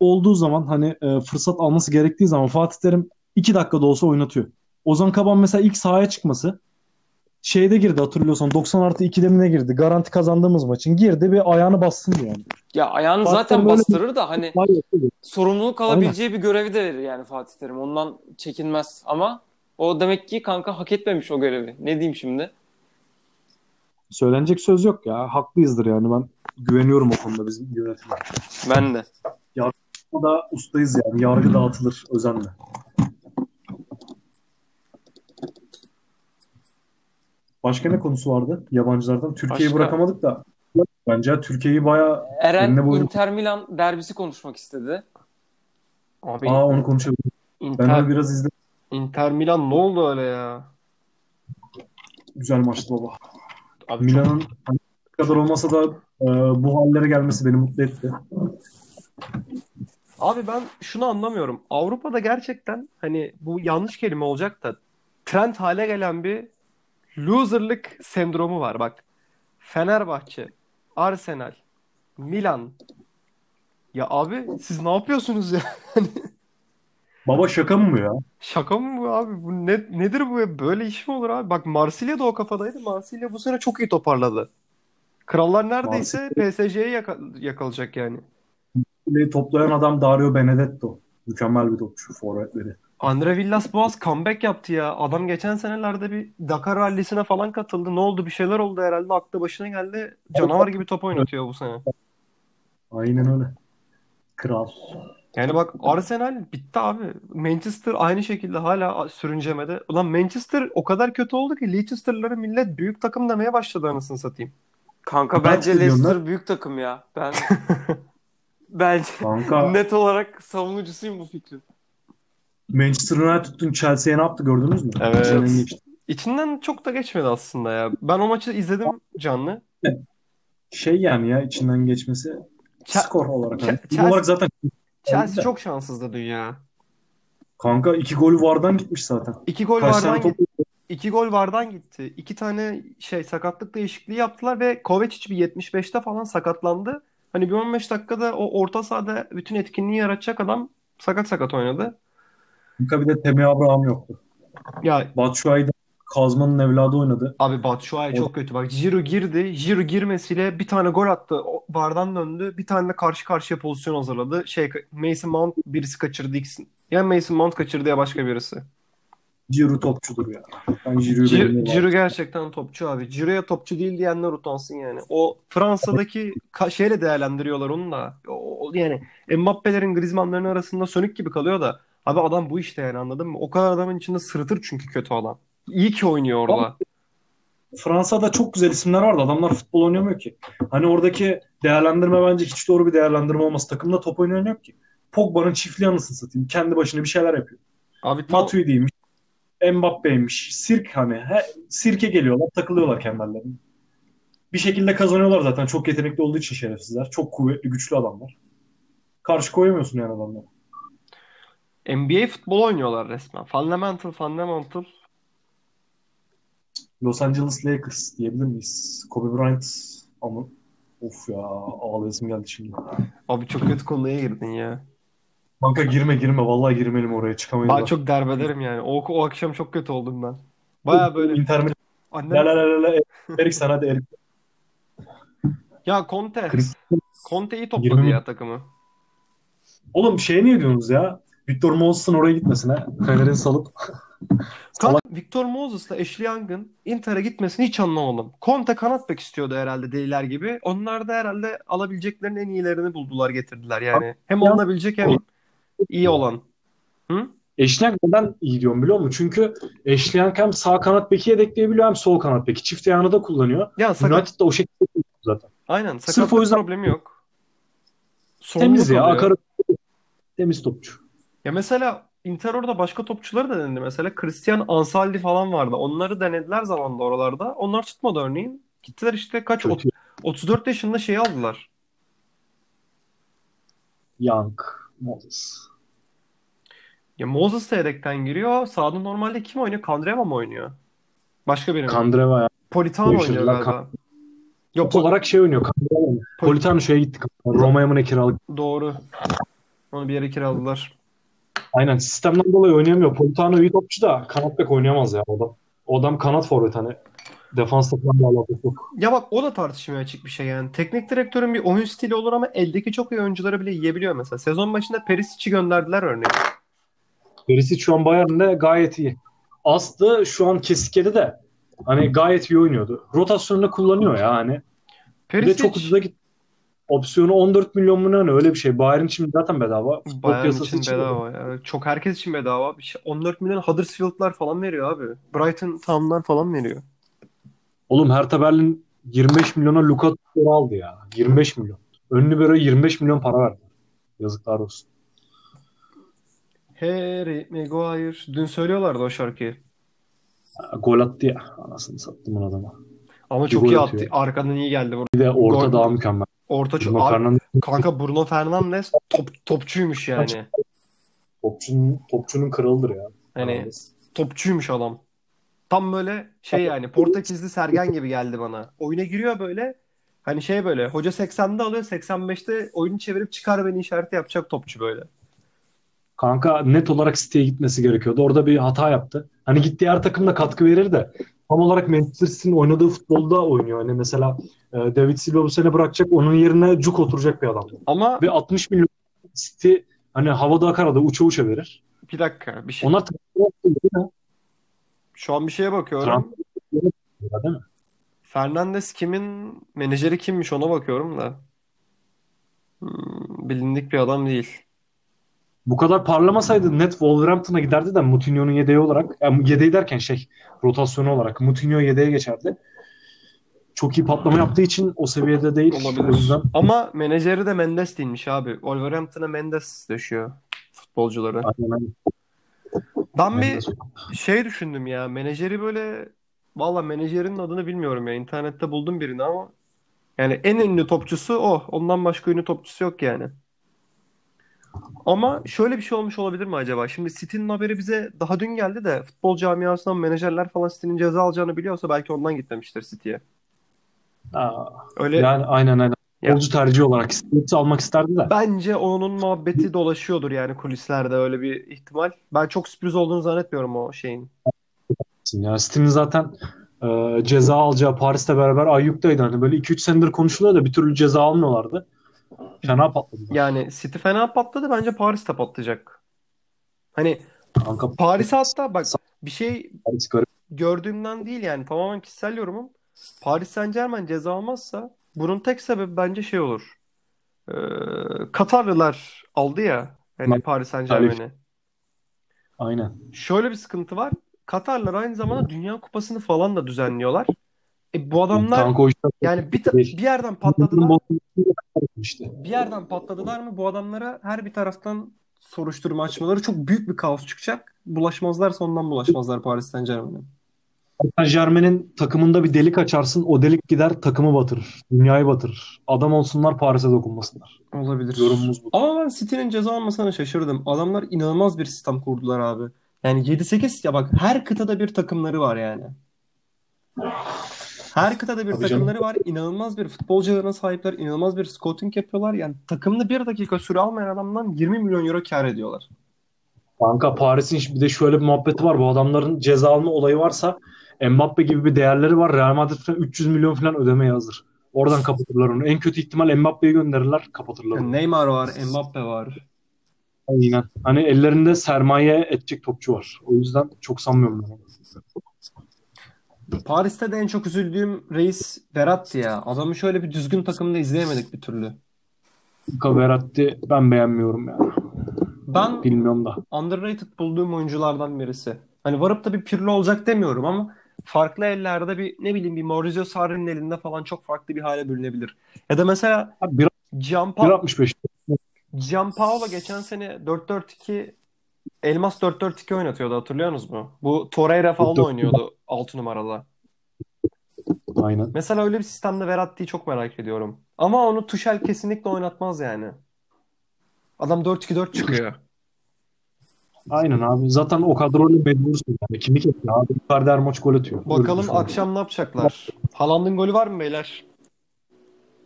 olduğu zaman hani e, fırsat alması gerektiği zaman Fatih Terim 2 dakikada olsa oynatıyor. Ozan Kabak mesela ilk sahaya çıkması şeyde girdi hatırlıyorsan 90 artı 2'de mi ne girdi? Garanti kazandığımız maçın girdi ve ayağını bastın yani. Ya ayağını Fatih zaten bastırır da hani sorumluluk alabileceği bir görevi de verir yani Fatih Terim. Ondan çekinmez ama o demek ki kanka hak etmemiş o görevi. Ne diyeyim şimdi? Söylenecek söz yok ya. Haklıyızdır yani ben güveniyorum o konuda bizim yönetime. Ben de. O da ustayız yani. Yargı dağıtılır özenle. Başka ne konusu vardı yabancılardan? Türkiye'yi Başka- bırakamadık da. Bence Türkiye'yi bayağı... Eren boyun- Inter Milan derbisi konuşmak istedi. Abi Aa onu. Ben Inter, onu biraz izledim. Inter Milan ne oldu öyle ya? Güzel maçtı baba. Abi çok- Milan'ın hani kadar olmasa da e, bu hallere gelmesi beni mutlu etti. Abi ben şunu anlamıyorum. Avrupa'da gerçekten hani bu yanlış kelime olacak da trend hale gelen bir loserlık sendromu var. Bak Fenerbahçe, Arsenal, Milan. Ya abi siz ne yapıyorsunuz ya? Baba şaka mı bu ya? Şaka mı bu abi? Bu ne, nedir bu ya? Böyle iş mi olur abi? Bak Marsilya da o kafadaydı. Marsilya bu sene çok iyi toparladı. Krallar neredeyse PSG'ye yaka- yakalayacak yani. Toplayan adam Dario Benedetto. Mükemmel bir topçu forvetleri. Andre Villas-Boas comeback yaptı ya. Adam geçen senelerde bir Dakar rallisine falan katıldı. Ne oldu? Bir şeyler oldu herhalde. Aklı başına geldi. Canavar gibi top oynatıyor bu sene. Aynen öyle. Kral. Yani bak Arsenal bitti abi. Manchester aynı şekilde hala sürüncemede. Ulan Manchester o kadar kötü oldu ki Leicester'ları millet büyük takım demeye başladı anasını satayım. Kanka Kaç bence? Leicester büyük takım ya. Ben bence Kanka net olarak savunucusuyum bu fikrin. Manchester United'ın Chelsea'ye ne yaptı gördünüz mü? Evet. İçinden çok da geçmedi aslında ya. Ben o maçı izledim canlı. Şey yani ya içinden geçmesi Ch- skor olarak. Ch- Skor Chelsea- olarak zaten Chelsea çok şanssızdı dünya. kanka iki golü vardan gitmiş zaten. İki gol Kaç vardan top gitti. İki gol vardan gitti. İki tane şey sakatlık değişikliği yaptılar ve Kovacic bir 75'te falan sakatlandı. Hani bir 15 dakikada o orta sahada bütün etkinliği yaratacak adam sakat sakat oynadı. Kanka bir de Temi Abraham yoktu. Ya Batshuayi Kazman'ın evladı oynadı. abi Batshuayi çok kötü. Bak Giroud girdi. Giroud girmesiyle bir tane gol attı. O vardan döndü. Bir tane de karşı karşıya pozisyon hazırladı. Şey Mason Mount birisi kaçırdı ikisini. Ya Mason Mount kaçırdı ya başka birisi. Giroud topçudur ya. Ben Ciro. Ciro gerçekten topçu abi. Ciro'ya topçu değil diyenler utansın yani. O Fransa'daki şeyle değerlendiriyorlar onu da. O, o- yani Mbappe'lerin, Griezmann'ların arasında sönük gibi kalıyor da. Abi adam bu işte yani anladın mı? O kadar adamın içinde sırıtır çünkü kötü adam. İyi ki oynuyor orada. Fransa'da çok güzel isimler vardı. Adamlar futbol oynamıyor ki. Hani oradaki değerlendirme bence hiç doğru bir değerlendirme olması. Takımda top oynayan yok ki. Pogba'nın çiftliği anasını satayım. Kendi başına bir şeyler yapıyor. Abi tam Matuidi'ymiş. Mbappe'ymiş. Sirk hani. He, sirke geliyorlar. Takılıyorlar kendilerine. Bir şekilde kazanıyorlar zaten. Çok yetenekli olduğu için şerefsizler. Çok kuvvetli, güçlü adamlar. Karşı koyamıyorsun yani adamlara. NBA futbol oynuyorlar resmen. Fundamental, fundamental. Los Angeles Lakers diyebilir miyiz? Kobe Bryant ama of ya ağlayasım geldi şimdi. Abi çok kötü konuya girdin ya. Kanka girme girme vallahi girmeyelim oraya çıkamayız. Ben çok derbederim yani. O, o akşam çok kötü oldum ben. Baya böyle Inter Milan. annem La la la la la. Eriksen hadi Erik. ya Conte. Conte iyi topladı 20 ya takımı. Oğlum şeye niye diyorsunuz ya? Victor Moses'ın oraya gitmesine. Fener'in salıp. Kanka, Victor Moses'la Ashley Young'ın Inter'e gitmesini hiç anlamadım. Conte kanat bek istiyordu herhalde deliler gibi. Onlar da herhalde alabileceklerin en iyilerini buldular getirdiler yani. Hem alınabilecek hem iyi olan. Hı? Eşleyen neden iyi diyorum biliyor musun? Çünkü Eşleyen hem sağ kanat beki yedekleyebiliyor hem sol kanat beki. Çift ayağını da kullanıyor. Ya sakat, United da o şekilde zaten. aynen Sırf o yüzden- problemi yok. Sorumluluk Temiz ya. Akarı temiz topçu. Ya mesela Inter orada başka topçuları da denedi. Mesela Christian Ansaldi falan vardı. Onları denediler zamanında oralarda. Onlar tutmadı örneğin. Gittiler işte kaç? Kötü. 34 yaşında şey aldılar. Young, Moses. Ya Moses da yedekten giriyor. Sağda normalde kim oynuyor? Kandreva mı oynuyor? Başka biri mi? Kandreva ya. Politano oynuyor Değiştirdiler. galiba. Yok Top olarak şey oynuyor. Kandreva oynuyor. Politano şeye gitti. Roma'ya mı ne kiralık? doğru. Onu bir yere kiraladılar. Aynen. Sistemden dolayı oynayamıyor. Politano iyi topçu da kanat bek oynayamaz ya o adam. O adam kanat forvet hani. Defansla falan alakası yok. Ya bak o da tartışmaya açık bir şey yani. Teknik direktörün bir oyun stili olur ama eldeki çok iyi oyuncuları bile yiyebiliyor mesela. Sezon başında Perisic'i gönderdiler örneğin. Perisic şu an Bayern'de gayet iyi. Aslı şu an kesikeli de hani gayet iyi oynuyordu. Rotasyonunda kullanıyor ya hani. Bir de Perisic çok ucuza gitti. Opsiyonu 14 milyon mu ne öyle bir şey. Bayern için zaten bedava. Futbol Bayern piyasası için bedava ya. Çok herkes için bedava. Bir şey, 14 milyon Huddersfield'lar falan veriyor abi. Brighton Town'lar falan veriyor. Oğlum Hertha Berlin 25 milyona Luka Todic aldı ya. 25 milyon. Ön libero 25 milyon para verdi. Yazıklar olsun. Harry Maguire. Dün söylüyorlardı o şarkıyı. Gol attı ya. Anasını sattım o adama. Ama Bir çok iyi atıyor. attı. Arkadan iyi geldi. Bir de orta Gol. daha mükemmel. Orta. Bruno Abi, Fernandes kanka Bruno Fernandes top, topçuymuş yani. topçunun, topçunun kralıdır ya. Hani Fernandes. topçuymuş adam. Tam böyle şey yani Portekizli Sergen gibi geldi bana. Oyuna giriyor böyle. Hani şey böyle hoca 80'de alıyor 85'te oyunu çevirip çıkar beni işareti yapacak topçu böyle. Kanka net olarak City'ye gitmesi gerekiyordu. Orada bir hata yaptı. Hani gittiği her takımda katkı verir de tam olarak Manchester City'nin oynadığı futbolda oynuyor. Hani mesela e, David Silva bu sene bırakacak. Onun yerine Cuk oturacak bir adam. Ama Ve 60 milyon City hani havada akarada uça uça verir. bir dakika bir şey. Onlar Şu an bir şeye bakıyorum. Değil mi? Fernandes kimin menajeri kimmiş ona bakıyorum da. Hmm, bilindik bir adam değil. Bu kadar parlamasaydı net Wolverhampton'a giderdi de Moutinho'nun yedeği olarak. Yani yedeği derken şey rotasyonu olarak Moutinho yedeğe geçerdi. Çok iyi patlama yaptığı için o seviyede değil. O Olabilir. yüzden Ama menajeri de Mendes değilmiş abi. Wolverhampton'a Mendes döşüyor futbolcuları. aynen, aynen. Ben bir Mendes. şey düşündüm ya. Menajeri böyle valla menajerinin adını bilmiyorum ya. İnternette buldum birini ama yani en ünlü topçusu o. Ondan başka ünlü topçusu yok yani. Ama şöyle bir şey olmuş olabilir mi acaba? Şimdi City'nin haberi bize daha dün geldi de futbol camiasından menajerler falan City'nin ceza alacağını biliyorsa belki ondan gitmemiştir City'ye. Aa, Öyle yani aynen aynen. Futbolcu tercihi olarak istedi almak isterdi de. bence onun muhabbeti dolaşıyordur yani kulislerde öyle bir ihtimal. Ben çok sürpriz olduğunu zannetmiyorum o şeyin. Ya City'nin zaten e, ceza alacağı Paris'te beraber Ayyuk'taydı. Hani böyle 2-3 senedir konuşuluyor da bir türlü ceza almıyorlardı. Fena patladı. Yani City fena patladı bence Paris de patlayacak. Hani Kanka Paris'e hatta bak bir şey Paris gördüğümden değil yani tamamen kişisel yorumum. Paris Saint-Germain ceza almazsa bunun tek sebebi bence şey olur. Ee, Katarlılar aldı ya hani Bak, Paris Saint-Germain'i. Aynen. Şöyle bir sıkıntı var. Katarlar aynı zamanda Dünya Kupası'nı falan da düzenliyorlar. E bu adamlar Kanka o işler yani bir, ta- bir yerden patladılar. işte. Bir yerden patladılar mı bu adamlara her bir taraftan soruşturma açmaları çok büyük bir kaos çıkacak. Bulaşmazlarsa ondan bulaşmazlar Paris Saint-Germain'e. Saint-Germain'in takımında bir delik açarsın. O delik gider takımı batırır. Dünyayı batırır. Adam olsunlar Paris'e dokunmasınlar. Olabilir. Yorumumuz bu. Ama ben City'nin ceza almasına şaşırdım. Adamlar inanılmaz bir sistem kurdular abi. Yani 7-8 ya bak her kıtada bir takımları var yani. Her kıtada bir Tabii takımları var. İnanılmaz bir futbolcularına sahipler. inanılmaz bir scouting yapıyorlar. Yani takımda bir dakika süre almayan adamdan 20 milyon euro kar ediyorlar. Kanka Paris'in bir de şöyle bir muhabbeti var. Bu adamların ceza alma olayı varsa Mbappe gibi bir değerleri var. Real Madrid falan 300 milyon falan ödemeye hazır. Oradan kapatırlar onu. En kötü ihtimal Mbappe'yi gönderirler, kapatırlar onu. Neymar var, Mbappe var. Aynen. Hani ellerinde sermaye edecek topçu var. O yüzden çok sanmıyorum ben. Paris'te de en çok üzüldüğüm reis Verratti ya. Adamı şöyle bir düzgün takımda izleyemedik bir türlü. Luka Verratti ben beğenmiyorum ya. Ben Bilmiyorum da. underrated bulduğum oyunculardan birisi. Hani varıp da bir Pirlo olacak demiyorum ama farklı ellerde bir ne bileyim bir Maurizio Sarri'nin elinde falan çok farklı bir hale bürünebilir. Ya da mesela Abi bir- Gianpa 1.65. Gianpaolo geçen sene 4-4-2 Elmas 4-4-2 oynatıyordu hatırlıyorsunuz mu? Bu Torreira falan 4-4-2. oynuyordu 6 numarada. Aynen. Mesela öyle bir sistemde Verratti'yi çok merak ediyorum. Ama onu Tuchel kesinlikle oynatmaz yani. Adam 4-2-4 çıkıyor. Aynen abi. Zaten o kadroyla mecbursun yani. Kimi kesiyor abi? Icardi her maç gol atıyor. Bakalım düşün. akşam ne yapacaklar? Haaland'ın golü var mı beyler?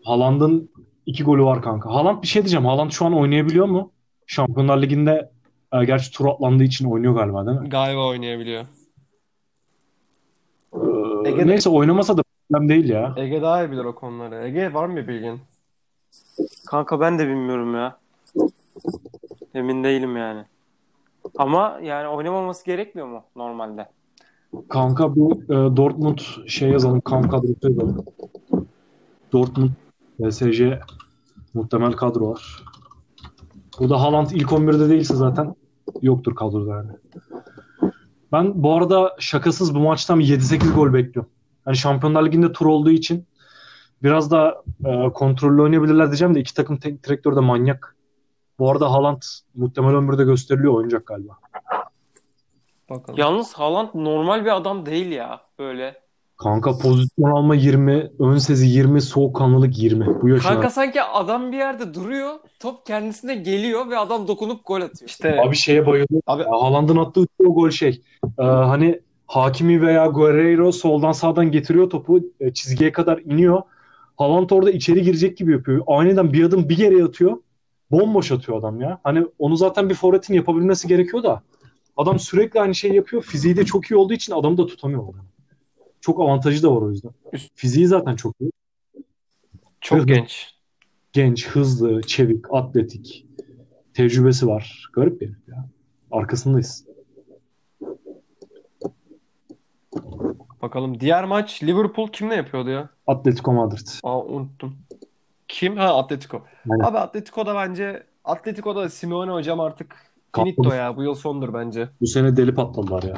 Haaland'ın iki golü var kanka. Haaland bir şey diyeceğim. Haaland şu an oynayabiliyor mu? Şampiyonlar Ligi'nde e, gerçi tur atlandığı için oynuyor galiba değil mi? Galiba oynayabiliyor. Ee, Ege'de- neyse oynamasa da problem değil ya. Ege daha iyi bilir o konuları. Ege var mı bir bilgin? Kanka ben de bilmiyorum ya. Emin değilim yani. Ama yani oynamaması gerekmiyor mu normalde? Kanka bu e, Dortmund şey yazalım. Kamp kadrosu yazalım. Dortmund PSG muhtemel kadro var. Burada Haaland ilk 11'de değilse zaten yoktur kadroda yani. Ben bu arada şakasız bu maçtan 7-8 gol bekliyorum. Hani Şampiyonlar Ligi'nde tur olduğu için biraz da e, kontrollü oynayabilirler diyeceğim de iki takım tek direktör de manyak. Bu arada Haaland muhtemel 11'de gösteriliyor oynayacak galiba. Bakalım. Yalnız Haaland normal bir adam değil ya. Böyle. Kanka pozisyon alma 20, ön sezi 20, soğukkanlılık 20. Bu yaşına. Kanka sanki adam bir yerde duruyor. Top kendisine geliyor ve adam dokunup gol atıyor. İşte Abi şeye bayılıyorum. abi Haaland'ın attığı o gol şey. Ee, hani Hakimi veya Guerreiro soldan sağdan getiriyor topu. e, çizgiye kadar iniyor. Haaland orada içeri girecek gibi yapıyor. Aniden bir adım bir geriye atıyor. Bomboş atıyor adam ya. Hani onu zaten bir forvetin yapabilmesi gerekiyor da. Adam sürekli aynı şeyi yapıyor. Fiziği de çok iyi olduğu için adamı da tutamıyor. Çok avantajı da var o yüzden. Fiziği zaten çok iyi. çok Hızlı. genç. Genç, hızlı, çevik, atletik. Tecrübesi var. Garip bir herif ya. Arkasındayız. Bakalım diğer maç Liverpool kimle yapıyordu ya? Atletico Madrid. Aa unuttum. Kim? Ha Atletico. Aynen. Abi Atletico'da bence Atletico'da Simeone hocam artık finito ya. Bu yıl sondur bence. Bu sene deli patladılar ya.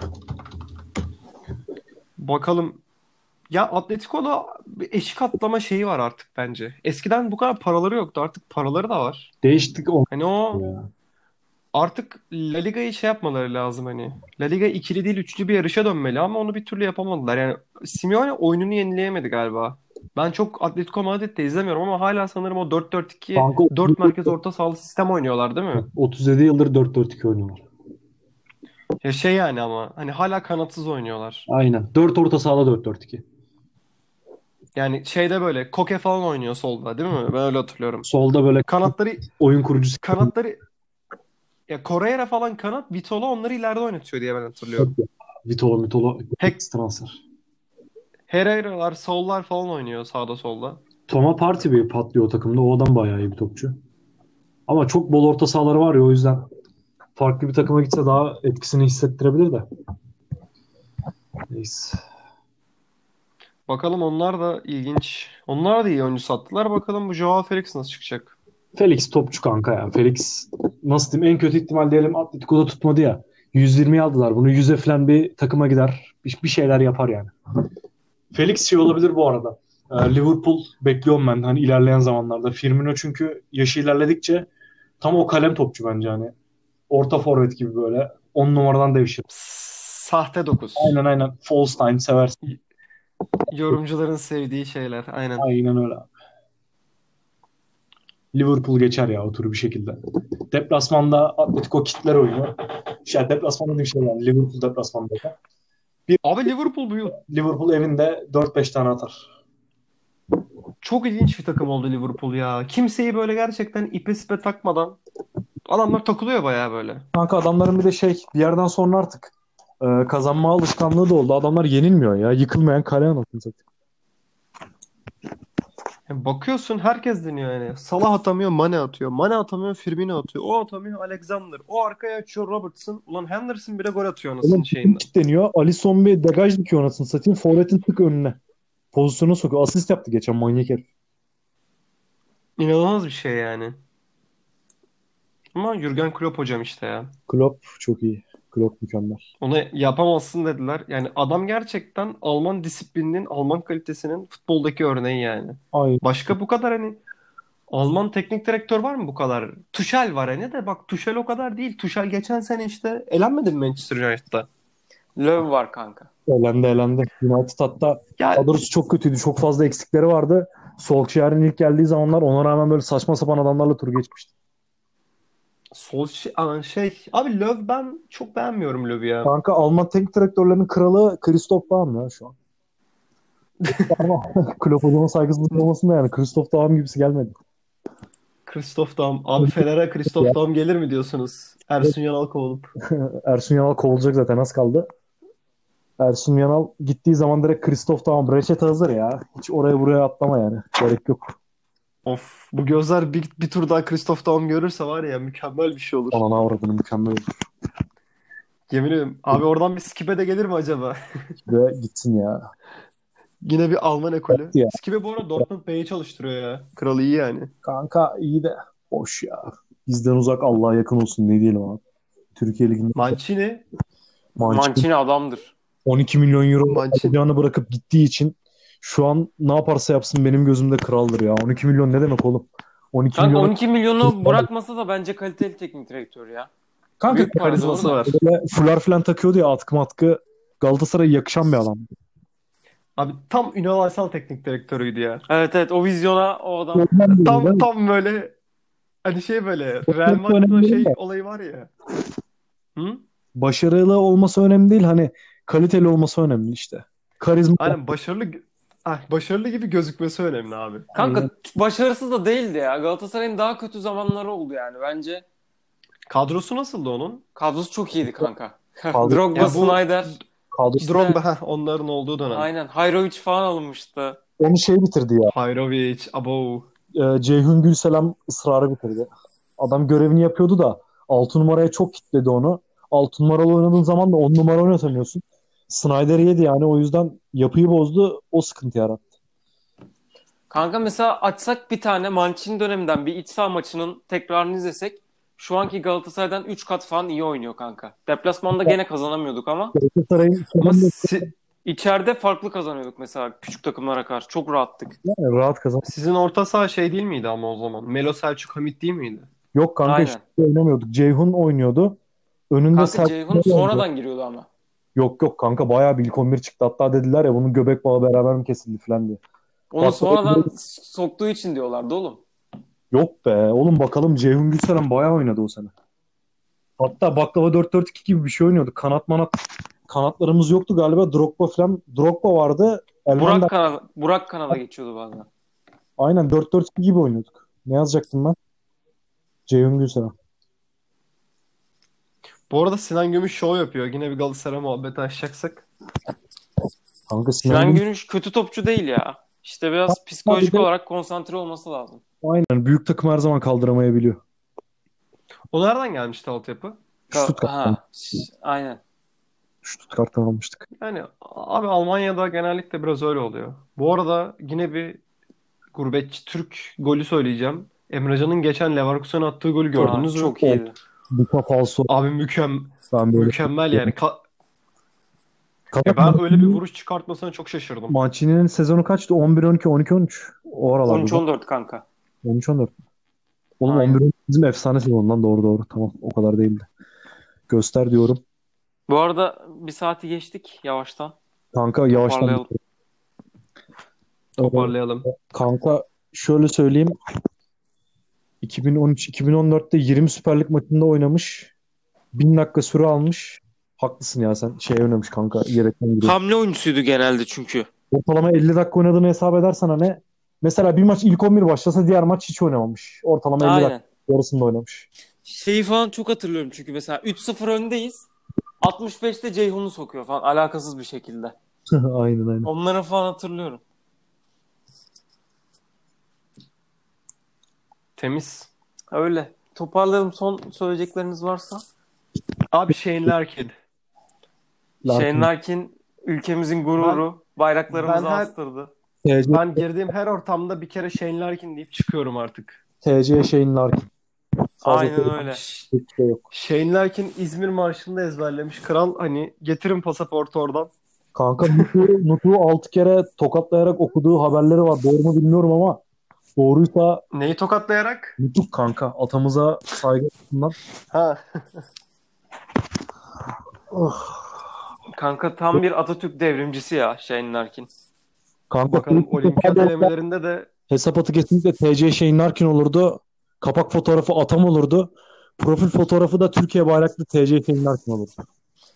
Bakalım. Ya Atletico'da bir eşik atlama şeyi var artık bence. Eskiden bu kadar paraları yoktu. Artık paraları da var. Değiştik o Hani o ya. artık La Liga'yı şey yapmaları lazım hani. La Liga ikili değil üçlü bir yarışa dönmeli ama onu bir türlü yapamadılar. Yani Simeone oyununu yenileyemedi galiba. Ben çok Atletico Madrid'de izlemiyorum ama hala sanırım o 4-4-2 Kanka, 4 merkez orta sahalı sistem oynuyorlar değil mi? 37 yıldır 4-4-2 oynuyorlar. Ya şey yani ama hani hala kanatsız oynuyorlar. Aynen. 4 orta sahada 4-4-2. Yani şeyde böyle Koke falan oynuyor solda değil mi? Ben öyle hatırlıyorum. Solda böyle Kanatları oyun kurucusu kanatları ya Correia falan kanat, Vitolo onları ileride oynatıyor diye ben hatırlıyorum. Vitolo Mitolo Hack transfer. Herrera'lar, Saul'lar falan oynuyor sağda solda. Toma Partey bir patlıyor o takımda. O adam bayağı iyi bir topçu. Ama çok bol orta sahaları var ya o yüzden farklı bir takıma gitse daha etkisini hissettirebilir de. Neyse. Bakalım onlar da ilginç. Onlar da iyi oyuncu sattılar. Bakalım bu Joao Felix nasıl çıkacak? Felix topçu kanka ya. Felix nasıl diyeyim en kötü ihtimal diyelim Atletico'da tutmadı ya. 120'yi aldılar. Bunu 100'e falan bir takıma gider. Bir, bir şeyler yapar yani. Felix şey olabilir bu arada. Ee, Liverpool bekliyorum ben hani ilerleyen zamanlarda. Firmino çünkü yaşı ilerledikçe tam o kalem topçu bence hani. Orta forvet gibi böyle. 10 numaradan devşir. Sahte 9. Aynen aynen. False nine seversin. Yorumcuların sevdiği şeyler. Aynen. Aynen öyle abi. Liverpool geçer ya o turu bir şekilde. Deplasmanda Atletico kitler oyunu. Şey, deplasmanda bir şey yani. Liverpool deplasmanda. Abi Liverpool bu yıl Liverpool evinde 4-5 tane atar. çok ilginç bir takım oldu Liverpool ya. Kimseyi böyle gerçekten ipe sipe takmadan adamlar takılıyor bayağı böyle. Kanka adamların bir de şey bir yerden sonra artık e, kazanma alışkanlığı da oldu. Adamlar yenilmiyor ya. Yıkılmayan kale satayım. Yani bakıyorsun herkes deniyor yani. Salah atamıyor, Mane atıyor. Mane atamıyor, Firmino atıyor. O atamıyor, Alexander. O arkaya açıyor Robertson. Ulan Henderson bile gol atıyor anasının Oğlum şeyinden. kilitleniyor. Alisson bir degaj dikiyor anasını satayım. Forvet'in tık önüne. Pozisyona sokuyor. Asist yaptı geçen manyak herif. İnanılmaz bir şey yani. Ama Jürgen Klopp hocam işte ya. Klopp çok iyi. Klopp mükemmel. Onu yapamazsın dediler. Yani adam gerçekten Alman disiplininin, Alman kalitesinin futboldaki örneği yani. Aynen. Başka bu kadar hani Alman teknik direktör var mı bu kadar? Tuchel var hani de bak Tuchel o kadar değil. Tuchel geçen sene işte elenmedi mi Manchester United'da? Löw var kanka. Elendi elendi. United hatta Ya kadrosu çok kötüydü. Çok fazla eksikleri vardı. Solskjaer'in ilk geldiği zamanlar ona rağmen böyle saçma sapan adamlarla tur geçmişti. Solskjaer şey abi Löw ben çok beğenmiyorum Löw'ü ya. Kanka Alman teknik direktörlerinin kralı Christoph Daum ya şu an. Ama Klopp hocamın saygısızlık olmasın da yani Christoph Daum gibisi gelmedi. Christoph Daum. Abi Fener'e Christoph Daum gelir mi diyorsunuz? Ersun Yanal kovulup. Ersun Yanal kovulacak zaten az kaldı. Ersun Yanal gittiği zaman direkt Christoph Daum reçete hazır ya. Hiç oraya buraya atlama yani. Gerek yok. Of bu gözler bir, bir tur daha Christoph Daum görürse var ya mükemmel bir şey olur. Anana avradını mükemmel olur. Yemin ederim. Abi oradan bir Skipe de gelir mi acaba? Ve gitsin ya. Yine bir Alman ekolü. Ya. Skipe bu arada Dortmund B'yi çalıştırıyor ya. Kral iyi yani. Kanka iyi de boş ya. Bizden uzak Allah'a yakın olsun ne diyelim abi. Türkiye Ligi'nde Mancini. Mancini Mancini adamdır. 12 milyon euro Mancini. bırakıp gittiği için şu an ne yaparsa yapsın benim gözümde kraldır ya. 12 milyon ne demek oğlum? 12 Kanka milyon 12 milyonu bırakmasa da bence kaliteli teknik direktör ya. kanka büyük Karizması var. böyle fular falan takıyordu ya atkı matkı. Galatasaray'a yakışan bir adam. Abi tam Ünal Aysal teknik direktörüydü ya. Evet evet o vizyona o adam. Tam tam böyle hani şey böyle Real çok Madrid'in o önemli şey de. olayı var ya. Hı? Başarılı olması önemli değil hani kaliteli olması önemli işte. Karizma Aynen başarılı ah, başarılı gibi gözükmesi önemli abi. Kanka Aynen. başarısız da değildi ya. Galatasaray'ın daha kötü zamanları oldu yani. Bence Kadrosu nasıldı onun? kadrosu çok iyiydi kanka. Kadro- Drogba, Ya bu- Snyder. kadrosu. Drogba heh, onların olduğu dönem. Aynen. Hayrovic falan alınmıştı. Onu şey bitirdi ya. Hayrovic, Abo. e, Ceyhun Gülselam ısrarı bitirdi. Adam görevini yapıyordu da 6 numaraya çok kitledi onu. 6 numaralı oynadığın zaman da 10 numara oynatamıyorsun. Snyder yedi yani o yüzden yapıyı bozdu. O sıkıntı yarattı. Kanka mesela açsak bir tane Mancini döneminden bir iç saha maçının tekrarını izlesek şu anki Galatasaray'dan 3 kat falan iyi oynuyor kanka. Deplasmanda gene kazanamıyorduk ama Galatasaray'ın ama si- içeride farklı kazanıyorduk mesela küçük takımlara karşı. Çok rahattık. yani rahat kazan. Sizin orta saha şey değil miydi ama o zaman? Melo Selçuk Hamit değil miydi? Yok kanka Aynen. işte oynamıyorduk. Ceyhun oynuyordu. Önünde Kanka Selçuk Ceyhun oynuyordu. sonradan giriyordu ama. Yok yok kanka bayağı bir ilk 11 çıktı. Hatta dediler ya bunun göbek bağı beraber mi kesildi falan diye. Onu Bak- sonradan soktuğu için diyorlardı oğlum. Yok be oğlum bakalım Ceyhun Gülseren bayağı oynadı o sene. Hatta baklava 4-4-2 gibi bir şey oynuyordu. Kanat manat kanatlarımız yoktu galiba. Drogba falan. Drogba vardı. Elmander. Burak kanada, Burak kanada geçiyordu bazen. Aynen 4-4-2 gibi oynuyorduk. Ne yazacaktım ben? Ceyhun Gülseren. Bu arada Sinan Gümüş show yapıyor. Yine bir Galatasaray muhabbeti açacaksak. Kanka Sinan Sinan Gümüş- Gümüş kötü topçu değil ya. İşte biraz psikolojik bir de- olarak konsantre olması lazım. Aynen. Büyük takım her zaman kaldıramayabiliyor. O nereden gelmişti altyapı? Stuttgart'tan. Ha, ş- aynen. Stuttgart'tan almıştık. Yani abi Almanya'da genellikle biraz öyle oluyor. Bu arada yine bir gurbetçi Türk golü söyleyeceğim. Emrecan'ın geçen Leverkusen'e attığı golü gördünüz mü? Çok iyiydi. Buka falso. Abi mükem Ben böyle. mükemmel yani. Ka- ya ben öyle bir vuruş çıkartmasına çok şaşırdım. Mancini'nin sezonu kaçtı? 11-12, 12-13. O aralarda. 13-14 kanka. 13-14. Oğlum Aynen. 11 bizim efsane sezonundan doğru doğru. Tamam o kadar değildi. Göster diyorum. Bu arada bir saati geçtik yavaştan. Kanka yavaştan. Toparlayalım. Toparlayalım. Kanka şöyle söyleyeyim. 2013-2014'te 20 Süper Lig maçında oynamış. 1000 dakika süre almış. Haklısın ya sen şey oynamış kanka giriyor. Hamle oyuncusuydu genelde çünkü. Ortalama 50 dakika oynadığını hesap edersen hani mesela bir maç ilk 11 başlasa diğer maç hiç oynamamış. Ortalama 50 dakika Aynen. yarısında oynamış. Şeyi falan çok hatırlıyorum çünkü mesela 3-0 öndeyiz. 65'te Ceyhun'u sokuyor falan alakasız bir şekilde. aynen aynen. Onları falan hatırlıyorum. Temiz. Öyle. Toparlayalım son söyleyecekleriniz varsa. Abi Shane Larkin. Larkin. Shane Larkin ülkemizin gururu. bayraklarımızı ben her- astırdı. TC, Ben girdiğim her ortamda bir kere Shane Larkin deyip çıkıyorum artık. TC şeyin Larkin. Fazla Aynen öyle. şey yok. Shane Larkin İzmir Marşı'nda ezberlemiş. Kral hani getirin pasaportu oradan. Kanka Nutuk'u 6 kere tokatlayarak okuduğu haberleri var. Doğru mu bilmiyorum ama doğruysa Neyi tokatlayarak? Nutuk kanka. Atamıza saygı açısından. Ha. Kanka tam bir Atatürk devrimcisi ya Shane Larkin. Kanka Bakalım olimpiyat elemelerinde de hesap atı kesinlikle TC şeyin Larkin olurdu. Kapak fotoğrafı Atam olurdu. Profil fotoğrafı da Türkiye bayraklı TC şeyin Larkin olurdu.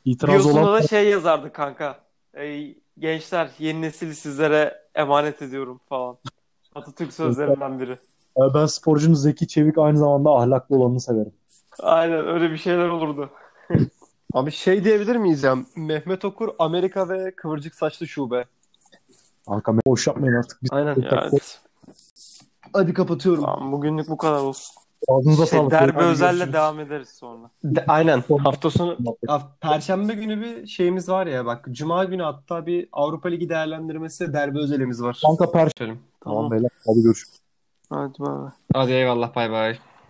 İtiraz olan da şey yazardı kanka. Ey, gençler yeni nesili sizlere emanet ediyorum falan. Atatürk sözlerinden biri. Ben sporcunun Zeki Çevik aynı zamanda ahlaklı olanını severim. Aynen öyle bir şeyler olurdu. Abi şey diyebilir miyiz ya? Mehmet Okur Amerika ve kıvırcık saçlı şube. Kanka boş yapmayın artık. Biz Aynen. Ya, evet. Hadi kapatıyorum. Tamam, bugünlük bu kadar olsun. Ağzınıza Şey, sağlık. derbi Hadi özelle görüşürüz. devam ederiz sonra. De- aynen. Hafta sonu Haf- Perşembe günü bir şeyimiz var ya bak. Cuma günü hatta bir Avrupa Ligi değerlendirmesi derbi özelimiz var. Kanka perşembe. Görüşelim. Tamam beyler. Hadi görüşürüz. Hadi bay bay. Hadi eyvallah bay bay.